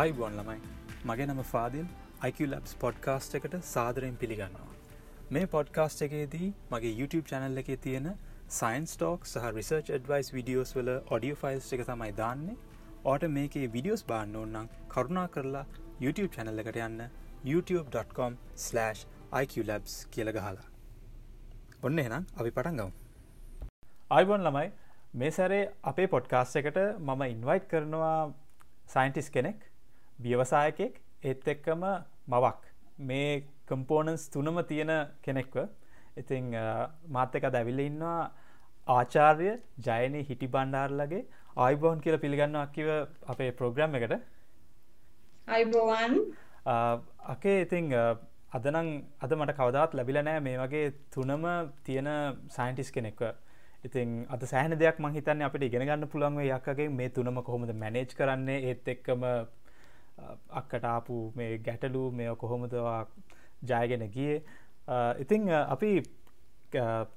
අයිබොන් ළමයි. මගේ නම ෆාදිල්. IQලබ්ස් පොඩ්කාස්ට් එකට සාදරයෙන් පිළිගන්නවා. මේ පොඩ්කාස්ට් එකේදී මගේ YouTube චැනල් එකේ තියෙන සයින්ස් ටෝක් සහ රිසර්ච් ඩවයිස් විඩියෝස් වල ඔඩියෝ ෆයිල්ස් එක තමයි දාන්නේ. ඕට මේකේ විඩියෝස් බාන්න ඕන්නම් කරුණා කරලා YouTube චැනල් එකට යන්න youtube.com/iqlabs කියල ගහලා. ඔන්න එනම් අපි පටන් ගවම් අයිබොන් ළමයි මේ සැරේ අපේ පොඩ්කාස්ට එකට මම ඉන්වයිට් කරනවා සයින්ටිස් කෙනෙක්. ව්‍යවසායකෙක් ඒත් එක්කම මවක්. මේ කම්පෝනන්ස් තුනම තියෙන කෙනෙක්ව. ඉතිං මාත්‍යක දැවිල්ල ඉන්නවා ආචාර්ය ජයනය හිටි බණ්ඩාර්ලගේ ආයිබෝන් කියල පිළිගන්න අකිව අපේ ප්‍රෝග්‍රම් එකට. අයිබෝවන් අකේ ඉතිං අදනං අද මට කවදාත් ලැබිලනෑ මේ වගේ තුනම තියෙන සයින්ටිස් කෙනෙක්ව. ඉතින් අද සෑහන දෙයක් මහිතන්න අපට ඉගෙන ගන්න පුළන්ව යක්කගේ මේ තුනම කොහොමද මැනේජ් කරන්නේ. ඒත් එක්කම අක්කට ආපු මේ ගැටලු මේ කොහොමදවා ජයගෙන ගිය? ඉතිං අපි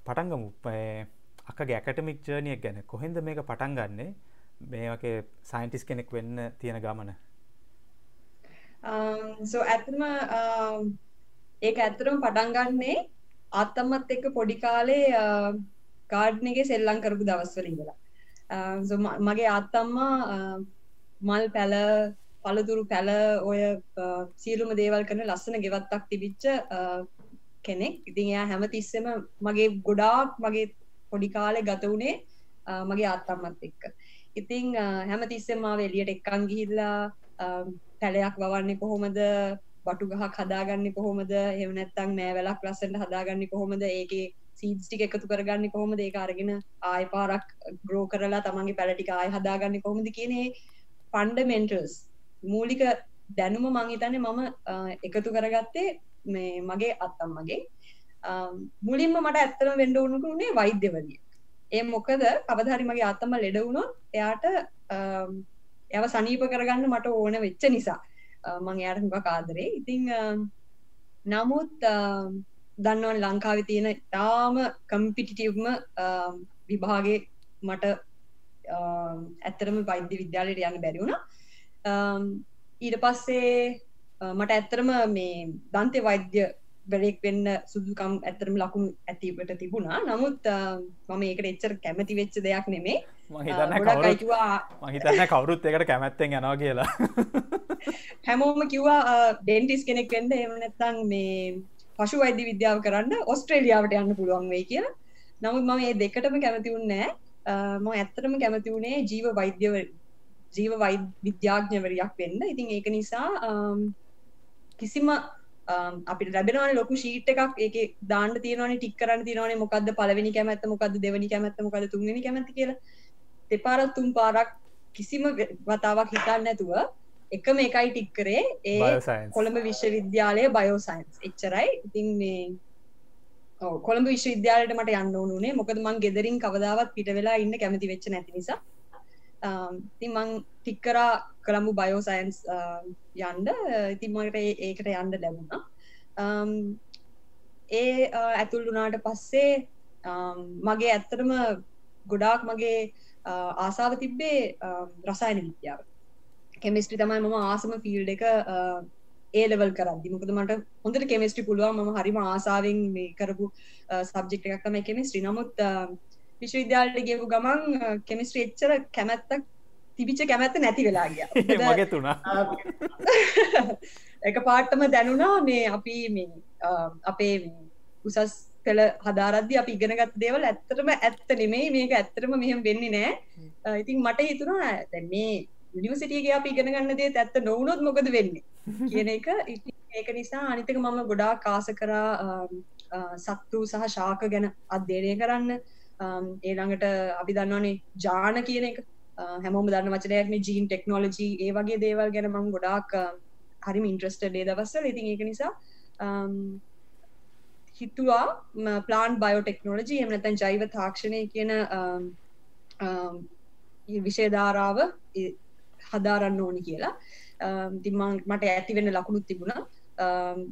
පටන්ගමු අක ගැකටමික් ජර්නියක් ගැන. කොහෙන්ද මේක පටන් ගන්නේ? මේ වගේ සයින්ටිස් කෙනෙක් වෙන්න තියෙන ගමන. Um, සෝ ඇතම um, ඒක ඇත්තරම පටන් ගන්නේ අත්තම්මත් එක්ක පොඩි කාලේ uh, ගාඩ්නගේ සෙල්ලං කරපු දවස්වල ඉඳලා. Um, මගේ අත්තම්මා uh, මල් පැල පළතුරු පැල ඔය සියලුම දේවල් කරන ලස්සන ගෙවත්තක් තිබිච්ච කෙනෙක්. ඉතින් එයා හැම තිස්සෙම මගේ ගොඩාක් මගේ පොඩි කාලේ ගත වුණේ මගේ අත්තම්මත් එක්ක. ඉතිං හැම තිස්සෙම මාව එලියට එක්කන් ගිහිල්ලා පැලයක් වවන්නේ කොහොමද? බටු ගහක් හදාගන්නේ කොහොමද? එහෙම නැත්නම් නෑවැලක් ලස්සනට හදාගන්නේ කොහොමද? ඒකේ සීඩ්ස් ටික එකතු කරගන්නේ කොහොමද? ඒක අරගෙන ආය පාරක් ග්‍රෝ කරලා තමන්ගේ පැල ටික ආය හදාගන්නේ කොහොමද? කියන ෆන්ඩමෙන්ටල්ස් මූලික දැනුම මං හිතන්නේ මම එකතු කරගත්තේ මේ මගේ අත්තම්මගේ මුලින්ම මට ඇත්තම වෙන්න උනුකුනේ වෛද්‍යවරිය ඒ මොකද කවදාහරි මගේ අත්තම්ම ලෙඩ වුණොත් එයාට එයාව සනීප කරගන්න මට ඕන වෙච්ච නිසා. මං එයාට හුඟක් ආදරේ. ඉතින් නමුත් දන්නවන් ලංකාවේ තියෙන තාම කම්පිටිටිව්ම විභාගේ මට ඇත්තරම වෛද්‍ය විද්‍යාලයට යන්න බැරි වුණා. ඊට පස්සේ මට ඇත්තරම මේ දන්තේ වෛද්‍ය බැරෙක් වෙන්න සුදුකම් ඇත්තරම ලකුණු ඇතිවට තිබුණා. නමුත් මම ඒකට එච්චර කැමති වෙච්ච දෙයක් නෙමේ මහිතන්න කවුරුත් එකට කැමැත්තෙන් යනවා කියලා. හැමෝම කිව්වා ඩෙන්ටිස් කෙනෙක් වෙන්න එම නැත්තං මේ පශු වෛද්‍ය විද්‍යාව කරන්න ඔස්ට්‍රේලියාවට යන්න පුළුවන් වෙයි කියලා. නමුත් මම ඒ දෙකටම කැමති වුන්නෑ ම ඇත්තටම කැමති වුණේ ජීව වෛද්‍යව ජීව වෛ විද්‍යාඥවරයක් වෙන්න. ඉතින් ඒක නිසා කිසිම අපිට ලැබෙනවන ලොකු ශීට් එකක් ඒක දාන්න තියෙනවන ටික් කරන්න තියෙනවනේ මොකද්ද පළවෙනි කැමැත්ත මොකද්ද දෙවෙනි කැමැත්ත මොකද්ද තුන්වෙනි කැමැත්ත කියලා. දෙපාරක් තුන් පාරක් කිසිම වතාවක් හිතන්නේ නැතුව එකම එකයි ටික් කරේ. ඒ කොළඹ විශ්වවිද්‍යාලය බයෝසයින්ස් එච්චරයි. ඉතින් මේ කොළඹ විශ්වවිද්‍යාලයට මට යන්න ඕනුනේ මොකද මං ගෙදරින් කවදාවත් පිට වෙලා ඉන්න කැමති වෙච්ච නැති නිසා Um, ඉතින් මං ටික් කරා කොළඹ බයෝසයින්ස් um, යන්න. ඉතින් මට ඒකට යන්න ලැබුණා. Um, ඒ uh, ඇතුල් වුණාට පස්සේ මගේ ඇත්තටම ගොඩාක් මගේ uh, ආසාව තිබ්බේ රසායන විද්‍යාව. කෙමිස්ට්‍රි තමයි මම ආසම ෆිල්ඩ එක uh, ඒලවල් කරදදි. මොකද මට හොඳට කෙමිස්ට්‍රි පුළුවන්. ම හරිම ආසාාවෙන් මේ කරපු සබ්ජෙක්් එකක්ම කෙමිස්ට්‍රි නමුත් විශ්වවිද්‍යාලට ගියපු ගමන් කෙමිස්ට්‍රි එච්චර කැමැත්තක් තිබිච්ච කැමැත්ත නැති වෙලාගිය මගේ තුනා එක පාට්ටම දැනුණා මේ අපි මේ අපේ උසස් පෙළ හදාරද්දි අපි ඉගෙනගත් දේවල් ඇත්තටම ඇත්ත නෙමේ මේක ඇත්තටම මෙහෙම වෙන්නේ නෑ. ඉතින් මට හිතුණා දැන් මේ යුනිවර්සිටියගේ අපි ඉගෙන ගන්න දේ ඇත්ත නොවුනොත් මොකද වෙන්නේ? කියන එක. ඒක නිසා අනිතක මම ගොඩාක් ආස කරා සත්තු සහ ශාක ගැන අධ්‍යයනය කරන්න Um, ඒළඟට අපි දන්නවනේ ජාන කියන එක. Uh, හැමෝම දන්න වචනයක් මේ ජීන් ටෙක්නෝලජී ඒ වගේ දේවල් ගැන මං ගොඩාක් uh, හරිම ඉන්ට්‍රස්ට ඩේ දවස්සල ඉතින් ඒක නිසා um, හිතුවා ප්ලාන් බයෝටෙක්නෝලජී එමනතැන් ජෛව තාක්ෂණය කියන um, විෂයධාරාව හදාරන්න ඕනි කියලා. තිමං මට ඇති වෙන්න ලකුණුත් තිබුණා. Uh,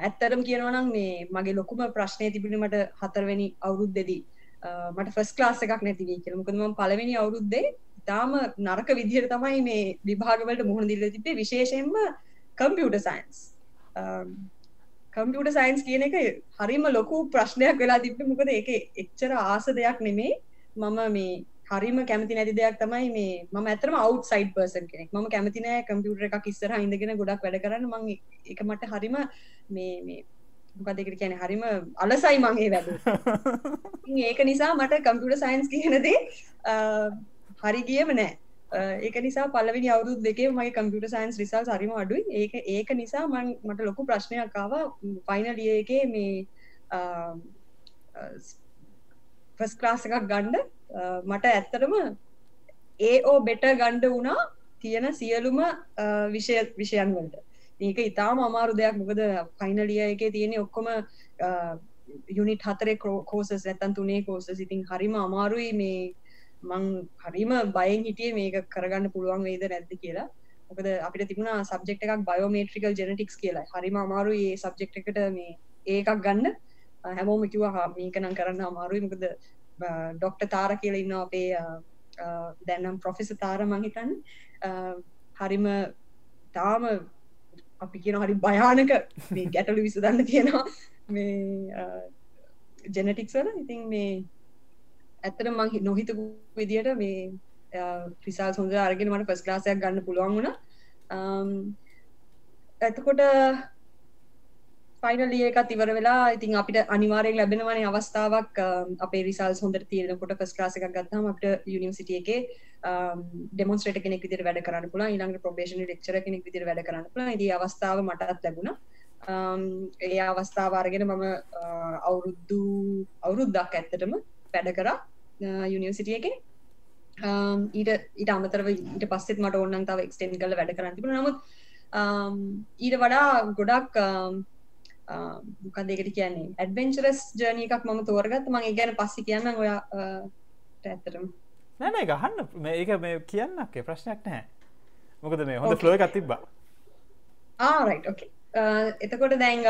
ඇත්තරම් කියනවනම් මේ මගේ ලොකුම ප්‍රශ්නය තිබුණීමට හතරවෙනි අවුරුද්දෙදී. මට ෆස් ක්ලාස් එකක් නැතිවී කියලා. මොකද මම පළවෙනි අවුරුද්දේ ඉතාම නරක විදිහට තමයි මේ විභාගවලට මුහුණ දිල්ල තිබේ විශේෂයෙන්ම කම්පියුට සයින්ස් කම්පියුට සයින්ස් කියන එක හරිම ලොකු ප්‍රශ්නයක් වෙලා තිබ්බ. මොකද ඒක එච්චර ආස දෙයක් නෙමේ මම මේ හරිම කැමති නැති දෙයක් තමයි මේ මම ඇතරම අවට් සයිඩ් පර්සන් කෙනෙක්. ම කැමති නෑ කම්පියුටර එකක් ඉස්සර ඉඳගෙන ගොඩක් වැඩ කරන්න. මං එක මට හරිම මේ මේ මොකදකට කියන හරිම අලසයි මගේ වැඩ. ඒක නිසා මට කම්පියුට සයින්ස් කියනදේ හරි කියම නෑ. ඒක නිසා පලවෙනි අවුරුදු දෙකේ මගේ කම්පියුට සයින්ස් රිසල් හරිම අඩුයි. ඒක ඒක නිසා මන් මට ලොකු ප්‍රශ්නයක් ආව. ෆයිනලිය එකේ මේ ෆස් ක්ලාස් එකක් ගණ්ඩ මට ඇත්තටම ඒෝ බෙට ගණ්ඩ වුණා තියෙන සියලුම විෂය විෂයන් වලට ඒක ඉතාම අමාරු දෙයක්. මොකද ෆයිනලිය එක තියෙන ඔක්කොම යුනිට හතරේ කෝසස් ඇත්තන් තුනේ කෝස ඉතින් හරිම අමාරුයි මේ මං හරිම බයෙන් හිටිය මේක කරගන්න පුළුවන් වේද නැද්ද කියලා. මොකද අපිට තිබුණා සබ්ජෙක්් එකක් බයෝමේට්‍රිකල් ජෙනටික්ස් කියලා. හරිම අමාරු ඒ සබ්ජෙක්් එකට මේ ඒකක් ගන්න. හැමෝම කිව හා මේකනම් කරන්න අමාරුයි. මොකද ඩොක්ට තාර කියල ඉන්න අපේ දැන්නම් ප්‍රොෆෙස තාර මහිතන් හරිම තාම අපි කියන හරි භයානක මේ ගැටලු විසදන්න තියෙනවා මේ ජෙනටික්සල ඉතින් මේ ඇත්තට මං නොහිතපු විදියට මේ ්‍රිසාල් සොඳ අරගෙන මට පස් ලාසයක් ගන්න පුළුවන් වුණ. ඇතකොට ෆයිනල් එකත් ඉවර වෙලා ඉතින් අපිට අනිවාරයෙන් ලැබෙනවනේ අවස්ථාවක්. අපේ රිසල් හොඳට තියෙනකොට ෆස් ක්ලාස එකක් ගත්තාම අපිට යුනිවර්සිටි එකේ ඩෙමොන්ස්ට්‍රේටර් කෙනෙක් විදිහට වැඩ කරන්න පුළුවන් ඊළඟට ප්‍රොබේෂනරි ලෙක්චරර් කෙනෙක් විදිහට වැඩ කරන්න පුළුවන්. ඉතින් අවස්ථාව මටත් ලැබුණා. ඒ අවස්ථාව අරගෙන මම අවුරුදු අවුරුද්දක් ඇත්තටම වැඩ කරා යුනිවර්සිටි එකේ. ඊට ඊට අමතරව ඊට පස්සෙත් මට ඕනනම් තව එක්ස්ටෙන්ඩ් කරලා වැඩ කරන්න තිබුණා. නමුත් ඊට වඩා ගොඩක් මොකදකට කියන්නේ? ඇඩවෙන්චරස් ජර්නය එකක් මම තෝරගත් මගේ ගැන පස්සි කියන්න ඔයා ඇත්තරම් නැන ගහන්න. මේක මේ කියන්නක් ප්‍රශ්නයක් නැහැ. මොකද මේ හොඳ ෆ්ලෝ එකක් තිබ්බා. ආරයි් ඕකේ එතකොට දැන්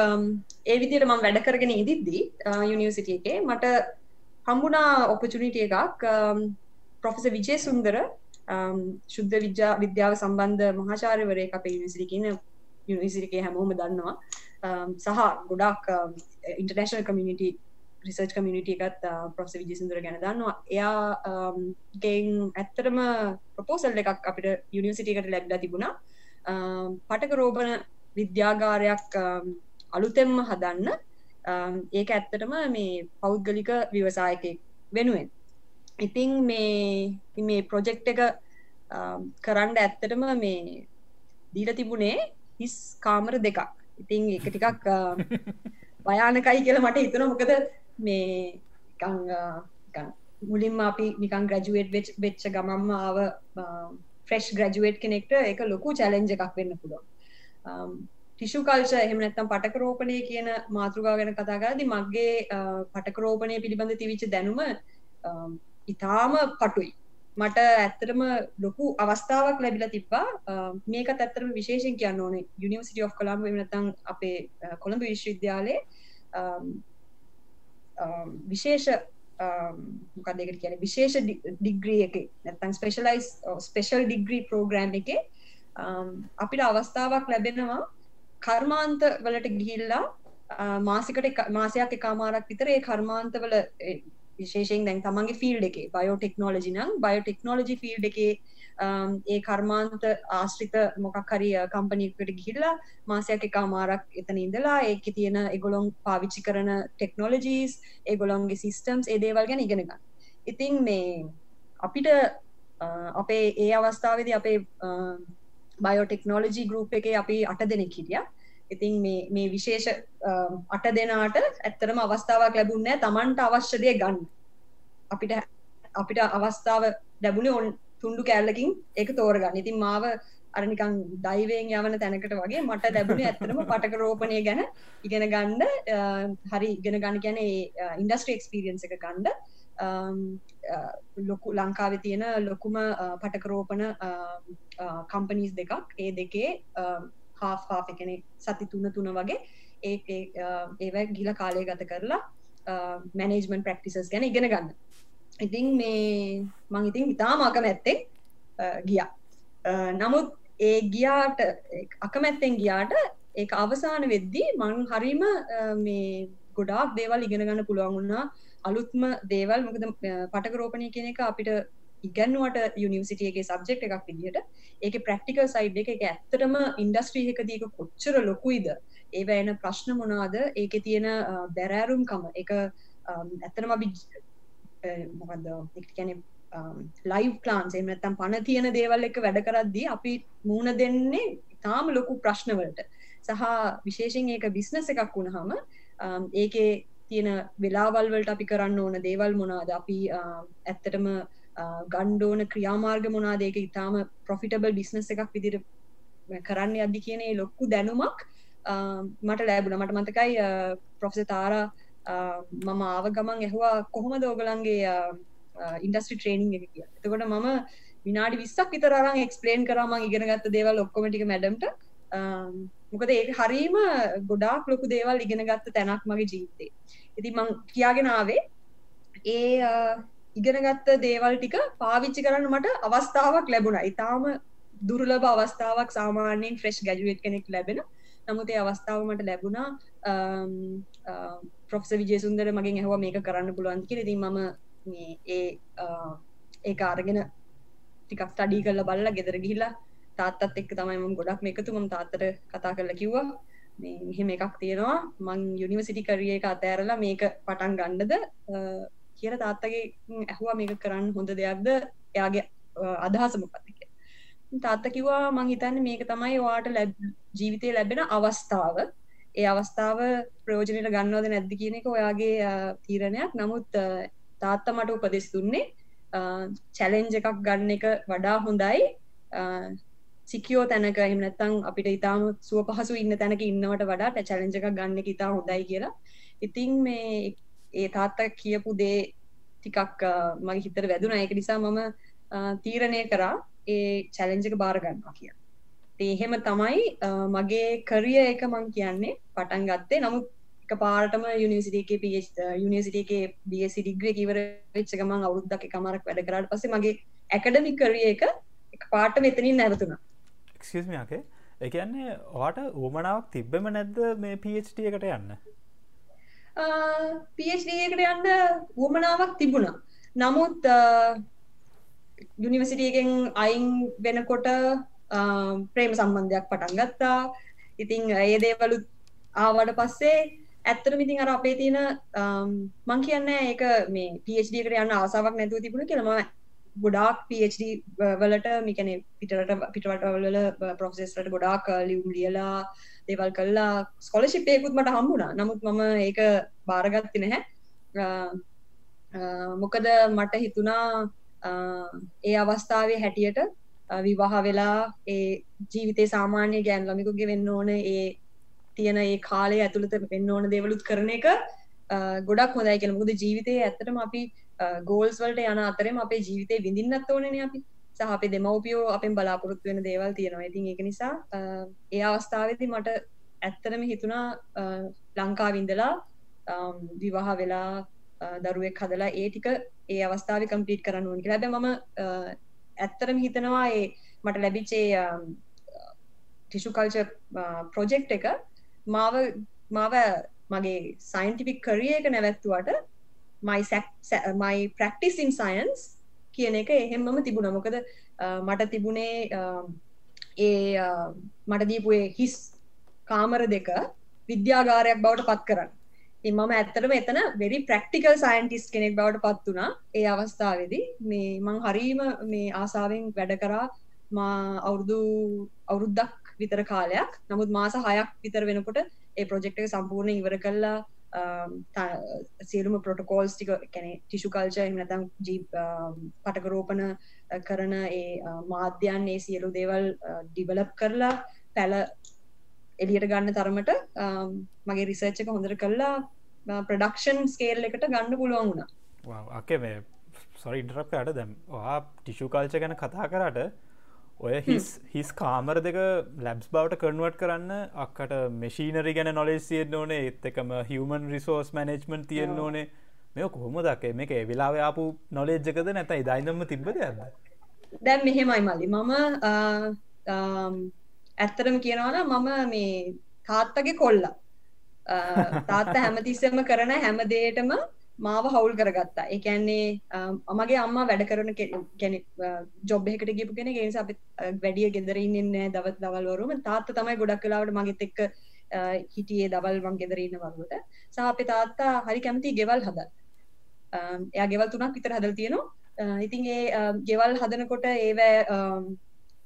ඒ විදියට මම වැඩ කරගෙන ඉදිද්දී යුනිවර්සිටි එකේ මට හම්බුණා ඔපචුනිටිය එකක් ප්‍රොෆෙස විජය සුන්දර ශුද්ධ විද්‍යා විද්‍යාව සම්බන්ධ මහාචාර්යවරය අපේ යුනිසිටි කියන යුනිසිරිකේ හැමෝම දන්නවා Um, සහ ගොඩක් ඉන්ටර්නේශනල් කමියනිටි රිසර්ච් කමියනිට එකත් uh, ප්‍රොස විජිසිදුර ගැන දන්නවා. එයා um, ගෙන් ඇත්තරම ප්‍රපෝසල් එකක් අපිට යුනිවසිටිකට ලැබ්ල තිබුණා. Um, පටක රෝපණ විද්‍යාගාරයක් අලුතෙම්ම හදන්න. ඒක ඇත්තටම මේ පෞද්ගලික විවසායකෙක් වෙනුවෙන්. ඉතිං මේ මේ ප්‍රොජෙක්් එක කරන්න ඇත්තටම මේ දීල තිබුණේ හිස් කාමර දෙකක්. ඉතින් එක ටිකක් භයානකයි කියලා මට හිතුන මොකද මේ මුලින්ම අපි නිකන් ග්‍රජුවේට් වෙච්ච ගමම්ම ආව ෆ්‍රෙස්් ග්‍රජුවේට් කෙනෙක්ට එක ලොකු චැලෙන්ජ එකක් වෙන්න පුළුවන්. ටිෂු කල්ච එහෙම නැත්තම් පටකරෝපණය කියන මාතෘකා ගැන කතා කරදි මගේ පටකරෝපණය පිළිබඳ තිවිච්ච දැනුම ඉතාම පටුයි මට ඇත්තටම ලොකු අවස්ථාවක් ලැබිලා තිබ්බා. මේකත් ඇත්තරම විශේෂෙන් කියන්න ඕනේ. යුනිවර්සිටි ඔෆ් කොළඹ නැත්නම් අපේ කොළඹ විශ්වවිද්‍යාලයේ විශේෂ මොකක්ද ඒකට කියන්නේ? විශේෂ ඩිග්‍රී එකේ නැත්නම් ස්පෙෂලයිස් ස්පෙෂල් ඩිග්‍රී ප්‍රෝග්‍රෑම් එකේ අපිට අවස්ථාවක් ලැබෙනවා. කර්මාන්ත වලට ගිහිල්ලා මාසිකට මාසයක් එකමාරක් විතර ඒ කර්මාන්තවල විශේෂයෙන් දැන් තමන්ගේ ෆිල්ඩ් එකේ බයෝටෙක්නෝලජි නම් බයෝටෙක්නෝලජි ෆිල්ඩ් එකේ um, ඒ කර්මාන්ත ආශ්‍රිත මොකක් හරි uh, කම්පනීකට ගිහිල්ලා මාසයක් එක අමාරක් එතන ඉඳලා ඒක තියෙන එගොලොන් පාවිච්චි කරන ටෙක්නෝලජීස් ඒගොලොන්ගේ සිස්ටම්ස් ඒ දේවල් ගැන ඉගෙන ගන්න. ඉතින් මේ අපිට uh, අපේ ඒ අවස්ථාවේදී අපේ uh, බයෝටෙක්නෝලජි ගෲප් එකේ අපි අට දෙනෙක් හිටියා. ඉතින් මේ මේ විශේෂ අට දෙනාට ඇත්තරම අවස්ථාවක් ලැබුණේ තමන්ට අවශ්‍ය දේ ගන්න. අපිට අපිට අවස්ථාව ලැබුණේ ඔන් තුන්ඩු කෑල්ලකින් ඒක තෝරගන්න. ඉතින් මාව අරනිකං දයිවයෙන් යවන තැනකට වගේ මට ලැබුණේ ඇත්තරම පටක රෝපණය ගැන ඉගෙන ගන්න හරි ඉගෙන ගන්න ගැන ඉන්ඩස්ට්‍රී එක්ස්පිරියන්ස එක ගණ්ඩ ලොකු ලංකාව තියෙන ලොකුම පටකරෝපන කම්පනීස් දෙකක්. ඒ දෙකේ හා එකනෙ සති තුන තුන වගේ. ඒ ඒව ගිල කාලය ගත කරලා මැනේජමන් ප්‍රක්ටිසස් ගැන ඉගෙන ගන්න. ඉතින් මේ මං ඉතින් ඉතාම අකමැත්තේ ගියා. නමුත් ඒ ගියාට අකමැත්තෙන් ගියාට ඒ අවසාන වෙද්දී මං හරිම මේ ගොඩාක් දේවල් ඉගෙන ගන්න පුළුවන් වුණා. අලුත්ම දේවල් මොකද පටකරෝපණය කියන එක අපිට ඉගැන්නුවට යුනිවසිටියගේ සබ්ජෙක්් එකක් විදිහට ඒක ප්‍රක්ටිකල් සයිඩ් එක එක ඇත්තටම ඉන්ඩස්ට්‍රී එකදීක කොච්චර ලොකුයිද? ඒව එන ප්‍රශ්න මොනාද ඒක තියෙන බැරෑරුම්කම. එක ඇත්තනම අපි මොකද කැන ලයිව් ප්ලාන්ස් එමනත්තම් පණ තියෙන දේවල් එක වැඩ කරද්දී අපි මූුණ දෙන්නේ තාම ලොකු ප්‍රශ්නවලට. සහ විශේෂෙන් ඒක බිස්නස එකක් වුණහම ඒකේ තියෙන වෙලාවල්වලට අපි කරන්න ඕන දේවල් මොනාද අපි ඇත්තටම ගණ්ඩෝන ක්‍රියාමාර්ග මොනාද? ඒක ඉතාම ප්‍රොෆිටබල් බිස්නස් එකක් විදිර කරන්න අදදි කියන ලොක්කු දැනුමක් මට ලෑබුණ. මට මතකයි ප්‍රොෆෙස තාර මම ආව ගමන් ඇහවා කොහොමද ඕගලන්ගේ ඉන්ඩස්ට්‍රි ට්‍රේනිං එක කිය එතකොට මම විනාඩි විස්සක් විතරරං එක්ස්පලේන් කරම ඉගෙන ගත්ත දේවල් ඔක්කොමටික මැඩම්ට මොකද ඒ හරීම ගොඩාක් ලොකු දේවල් ඉගෙන ගත්ත තැනක් මගේ ජීවිතේ. ඉති මං කියාගෙනාවේ ඒ ඉගෙනගත්ත දේවල් ටික පාවිච්චි කරන්න මට අවස්ථාවක් ලැබුණ. ඉතාම දුරලබ අවස්ථාවක් සාමාන්‍යයෙන් ෆ්‍රෙස්් ගැජුවට් කෙනෙක් ලැබෙන. නමුත් ඒ අවස්ථාව මට ලැබුණා ප්‍රොෆ්ස විජේසුන්දර මගින් ඇහවා මේක කරන්න පුළුවන් කිය ති මම ඒ ඒ අරගෙන ටිකක් ස්ටඩී කරල බල්ල ගෙදර ගිහිලා තාත්තත් එක් තමයි ගොඩක් එකතු ම තාත්තර කතා කරල කිව්වා. මෙහෙම එකක් තියෙනවා. මං යුනිවසිටි කරිය එක අතෑරලා මේක පටන් ගණ්ඩද කියල තාත්තගේ ඇහවා මේක කරන්න හොඳ දෙයක්ද? එයාගේ අදහස මොකක්තික තාත්ත කිවා මං හිතන්න මේක තමයි වාට ලැබ ජීවිතය ලැබෙන අවස්ථාව. ඒ අවස්ථාව ප්‍රයෝජනයට ගන්නවද නැද්ද කියන එක ඔයාගේ තීරණයක්. නමුත් තාත්ත මට උපදෙස් දුන්නේ චැලෙන්ජ එකක් ගන්න එක වඩා හොඳයි. සිකියෝ තැනක එමනත්තං අපිට ඉතාම සුව පහසු ඉන්න තැනක ඉන්නවට වඩා චැලෙන්ජ එකක් ගන්න ඉතා හොඳයි කියලා. ඉතින් මේ ඒ තාත්ත කියපු දේ ටිකක් මගේ හිතර වැදුන. ඒක නිසා මම තීරණය කරා ඒ චැලෙන්ජක බාරගන්නවා කිය ඒහෙම තමයි මගේ කරිය එක මං කියන්නේ පටන් ගත්තේ. නමුත් එක පාරටම යුනිසිටේ ප යුනිසිටේ බියසි ඩිග්‍රිය කිවර වෙච්චක මං අවුද්දක් එකමරක් වැඩ කරට පස මගේ ඇකඩමි කරිය එක එක පාට මෙතනින් නැවතුනා එක්ස්මයාගේ එකන්නේ වාට ඕමනාවක් තිබ්බම නැද්ද මේ පට එකට යන්න? PhD එකට යන්න වුවමනාවක් තිබුණා. නමුත් යුනිවසිටියගෙන් අයින් වෙනකොට ප්‍රේම සම්බන්ධයක් පටන් ගත්තා. ඉතිං ඒ දේවලුත් ආවට පස්සේ ඇත්තට මිතින් අර අපේ තියෙන මං කියන්න ඒක මේ PhD එකට යන්න ආසාවක් නැතුව තිබුණ කියලම ගොඩාක් PhD වලට මිකැන පිටට පිටවටවල ප්‍රොසෙස්ට ගොඩාක් ලියුම් ලියලා දේවල් කල්ලා ස්කොලශිපයකුත් මට හම්බුණා. නමුත් මම ඒක බාරගත්ති නැහැ. මොකද මට හිතුණා ඒ අවස්ථාවේ හැටියට විවාහ වෙලා ඒ ජීවිතේ සාමාන්‍ය ගෑන් ළමිකුගේ වෙන්න ඕන ඒ තියෙන ඒ කාලය ඇතුළත වෙන්න ඕන දෙවලුත් කරන එක ගොඩක් හොඳයි කියලා. මොකද ජීවිතයේ ඇත්තටම අපි ගෝල්ස් වලට යන අතරම අපේ ජීවිතේ විඳින්නත් ඕනේනේ අපි. සහ අපේ දෙමව්පියෝ අපෙන් බලාපොරොත්තු වෙන දේවල් තියෙනවා. ඉතින් ඒක නිසා ඒ අවස්ථාවේදී මට ඇත්තටම හිතුණා ලංකාවේ ඉඳලා විවාහ වෙලා දරුවෙක් හදලා ඒ ටික ඒ අවස්ථාවේ කම්ප්ලීට් කරන්න ඕන කියලා. හැබැයි මම ඇත්තටම හිතනවා ඒ මට ලැබිච්ච ඒ ටිෂු කල්චර් ප්‍රොජෙක්ට් එක මාව මාව මගේ සයින්ටිෆික් කරිය එක නැවැත්තුවට මයි මයි ප්‍රක්ටිස් ඉන් සයන්ස් කියන එක එහෙම්මම තිබුණ. මොකද මට තිබුණේ ඒ මට දීපුේ හිස් කාමර දෙක විද්‍යාගාරයක් බවට පත් කරන්න. මම ඇත්තටම එතන වෙරි ප්‍රක්ටිකල් සයින්ටිස් කෙනෙක් බවට පත් වුණා. ඒ අවස්ථාවේදී මේ මං හරීම මේ ආසාාවෙන් වැඩ කරා. මා අවුරුදු අවුරුද්දක් විතර කාලයක්. නමුත් මාස හයක් විතර වෙනකොට ඒ ප්‍රොජෙක්් එක සම්පූර්ණ ඉවර කල්ලා Um, සියලුම පොටකෝල්ස් ටික කැනෙ ටිෂු කල්ච එමනතම් ජී පටකරෝපන කරන ඒ uh, මාධ්‍යයන් ඒ සියලු දේවල් uh, ඩිවලප් කරලා පැල එලියට ගන්න තරමට um, මගේ රිසර්ච් එක හොඳට කල්ලා ප්‍රඩක්ෂන් ස්කේල් එකට ගන්න පුළුවන් වුණා. අකේ මේ සොරි ඉන්ටරක් අට දැම් ටිෂු කල්ච ගැන කතා කරට ඔය හිස් හිස් කාමර දෙක ලැබ්ස් බවට කනුවට් කරන්න අක්කට මෙශීනරි ගැන නොලෙස් තියෙන්න්න ඕනේ එත් එකම හිවමන් රිසෝස් මැනෙජ්මන් තියෙන්න්න ඕනේ. මෙ කොහොම දක්ේ මේක වෙලාාවයාපු නොලෙජ්ජකද නැතයි දයිනම්ම තිබද ඇද දැන් මෙහෙමයි මල්ලි. මම ඇත්තරම කියනවන මම මේ තාත්තගේ කොල්ලා. තාත්ත හැමතිස්සම කරන හැම දේටම මාව හවුල් කරගත්තා. එකන්නේ අමගේ අම්ම වැඩ කරන කැන ජොබ් එකට ගිපු කෙන ගේ අප වැඩිය ගෙදරන්නන්න දවත් දවල්වරුම තාත්ත තමයි ගොඩක් කලාවට මගෙත් එක්ක හිටියේ දවල් වන් ගෙදරන්න වරුවට. සහ අපේ තාත්තා හරි කැමති ගෙවල් හද එයා ගෙවල් තුනක් විතර හදල් තියෙනවා. ඉතින් ඒ ගෙවල් හදනකොට ඒවැ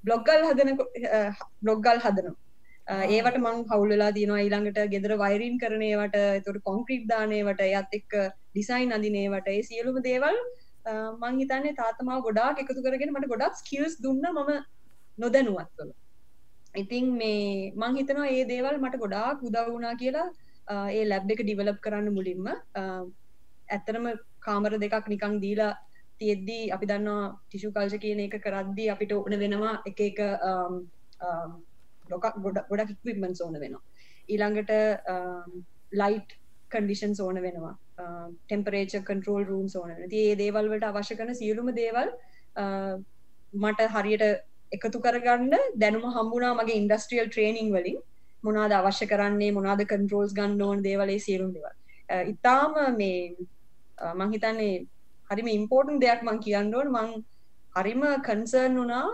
බ්ලොග්ගල් හදන බ්ලොග්ගල් හදනවා. ඒවට මං හවුල්ලා තියනවා ඊළඟට ගෙදර වෛරීන් කරනේවට තුොට කොන්ක්‍රීට් දානේවට යත් එක්ක ඩිසයින් අදිනේවට ඒ සියලුම දේවල් මං හිතන්නේ තාතමාව ගොඩාක් එකතු කරගෙන මට ගොඩක් ස්කිල්ස් දුන්න මම නොදැනුවත්වල. ඉතින් මේ මං හිතනවා ඒ දේවල් මට ගොඩාක් උදවුණා කියලා ඒ ලැබ් එක ඩිවලප් කරන්න මුලින්ම. ඇත්තරම කාමර දෙකක් නිකං දීලා තියෙද්දී අපි දන්නවා ටිෂු කල්ජ කියන එක කරද්දී අපිට ඕන වෙනවා එක එක ලොක ගොඩ ගොඩක් ඉක්විපමන්ස් ඕන වෙනවා. ඊළඟට um, ලයිට් කන්ඩිෂන් ඕන වෙනවා. ටෙම්පරේච කන්ට්‍රෝල් රූම් ඕන ඒ දේවල්වට අවශ්‍ය කන සියලුම දේවල් uh, මට හරියට එකතු කරගන්න දැනුම හම්බුනා මගේ ඉන්ඩස්ට්‍රියල් ට්‍රේනිං වලින්. මොනාද අවශ්‍ය කරන්නේ මොනාද කන්ට්‍රෝල්ස් ගන්න ඕන දේවලේ සියලුම් දේවල්. Uh, ඉතාම මේ uh, මංහිතන්නේ හරිම ඉම්පෝර්ටන් දෙයක් මං කියන්න ඕන. මං හරිම කන්සර්න් වනා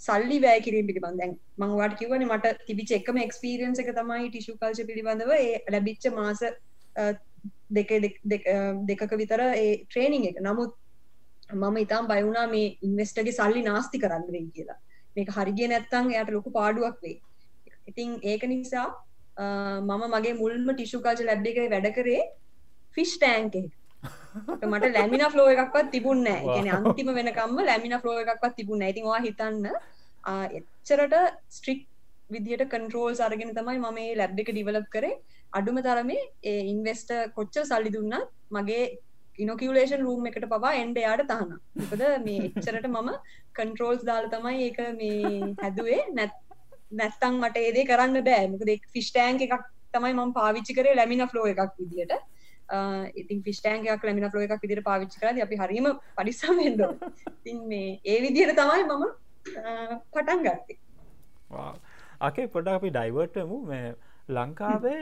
සල්ලි වැෑ කිරීම පිළිබඳ. දැන් මංවාට කිවන මට තිබිච එකම එක්ස්පීරියන්ස එක තමයි ටිෂු කල්ච පිළිබඳව. ඒ ලැබිච්ච මාස දෙක දෙකක විතර ඒ ට්‍රේනිං එක. නමුත් මම ඉතාම් බයවුණා මේ ඉන්වස්ටගේ සල්ලි නාස්ති කරන්න වෙයි කියලා. මේක හරිගිය නැත්තං එයට ලොකු පාඩුවක් වේ ඉතින් ඒක නිසා මම මගේ මුල්ම ටිෂු කල්ච ලැබ් එක වැඩ කරේ ෆිෂ් ටෑන්ක මට ලැමින ෆ්ලෝ එකක්වත් තිබුන්න ගෙන අන්තිම වෙනකම්ම ලැමින ෆ්ලෝ එකක්වත් තිබුන්න ඉතින්වා හිතන්න එච්චරට ස්ට්‍රික් විදිට කන්ට්‍රෝල් අරගෙන තමයි මම මේ ලැබ් එක ඩිවලප් කරේ. අඩුම තරමේ ඒ ඉන්වස්ට කොච්ච සල්ලි දුන්නත් මගේ ඉනොකියලේෂන් රූම් එකට පවා එන්ඩ යාට තහන ඉපද මේ එච්චරට මම කන්ට්‍රෝල්ස් දාල තමයි ඒක මේ හැදුවේ. නැත් නැත්තං මට ඒදේ කරන්න බෑ. මොකද ෆිස්ටෑන් එකක් තමයි මම පාවිච්චි කරේ ලැමින ෆ්ලෝ එකක් විදිට ඉතින් ෆිස්ටෑන්ගයක් ලැමින ෆ්ලෝ එකක් විදිට පාවිච්චි කරද අපි හරීම පරිසාමෙන්ඩ ඉතින් මේ ඒ විදියට තමයි මම පටන් ගත්තේ. අකේ පොඩ අපි ඩයිවර්ටමු මේ ලංකාවේ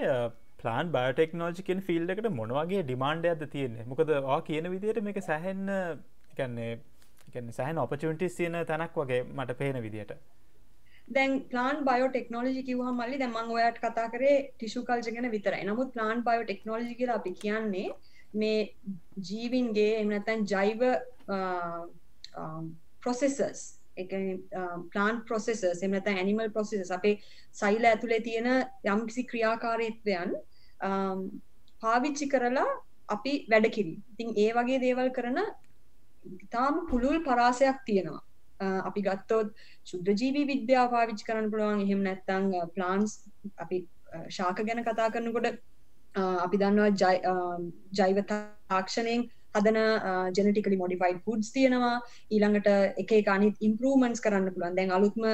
ප්ලාන් බයටෙක්නෝජිකෙන් ෆිල්ඩ එකට මොනවගේ ඩිමාන්ඩ ඇද තියෙන්නේ? මොකද ආ කියන විදියට මේක සැහෙන්න එකන්නේ සහන් ඔපචුන්ටිස් තියෙන තැනක් වගේ මට පේන විදියට දැන් ප්ලාන් බයෝ ටෙක්නෝලජි කිවහ මල්ලි දැමං ඔයාට කතා කරේ ටිෂු කල්ජගෙන විතරයි. නමුත් ප්ලාන් බයෝ ටෙක්නෝලජි කියලා අපි කියන්නේ මේ ජීවින්ගේ එමනතැන් ජෛව ප්‍රොසෙසස් ප්ලාන් ප්‍රොසෙස එමනත ඇනිමල් ප්‍රොසෙස අපේ සයිල ඇතුළේ තියෙන යම්කිසි ක්‍රියාකාරීත්වයන් පාවිච්චි කරලා අපි වැඩ කිරි ඉතින් ඒ වගේ දේවල් කරන ඉතාම පුළුල් පරාසයක් තියෙනවා. අපි ගත්තොත් ශුද්ධජීවී විද්‍යා පාවිච්චි කරන්න පුළුවන්. එහෙම නැත්තං ප්ලාන්ස් අපි ශාක ගැන කතා කරනකොට අපි දන්නවා ජෛව තාක්ෂණයෙන් හදන ජෙනටිකලි මොඩිෆයිඩ් ෆුඩ්ස් තියෙනවා. ඊළඟට එක එක අනිත් ඉම්පරූමන්ස් කරන්න පුළුවන්. දැන් අලුත්ම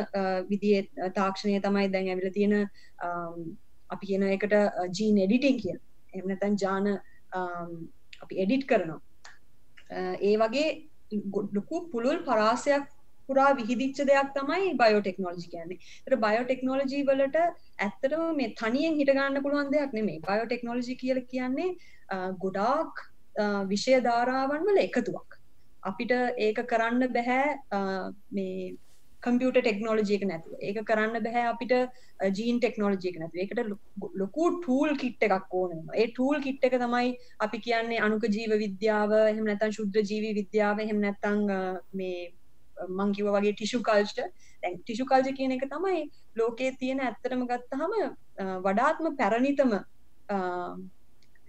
විදිේ තාක්ෂණය තමයි දැන් ඇවිල තියෙන අපි කියන එකට ජීන් එඩිටිං කිය එමනතැන් ජාන අපි එඩිට් කරනවා. ඒ වගේ ගොඩ්ඩකු පුළුල් පරාසයක් පුරා විහිදිච්ච දෙයක් තමයි බයෝටෙක්නෝලජි කියන්නේ. තර බයෝටෙක්නෝලජී වලට ඇත්තටම මේ තනියෙන් හිටගන්න පුළුවන් දෙයක් නෙමේ බයෝටෙක්නෝලජි කියල කියන්නේ ගොඩාක් විෂය ධාරාවන් වල එකතුවක්. අපිට ඒක කරන්න බැහැ මේ කම්පියට ටෙක්නෝලජියක නැතුව. ඒක කරන්න බැහැ අපිට ජීන් ටෙක්නෝලජියක නැතුව. එකට ලොකු ටූල් කිට් එකක් ඕනවා ඒ ටූල් කිට් එක තමයි අපි කියන්නේ අනුක ජීව විද්‍යාව එහෙම නැතන් ශුද්‍ර ජීවි විද්‍යාව එහෙම නැත්තං මේ මංකිව වගේ ටිෂු කල්ස්ට දැන් ටිෂු කල්ජ කියන එක තමයි ලෝකයේ තියෙන ඇත්තටම ගත්තහම වඩාත්ම පැරණිතම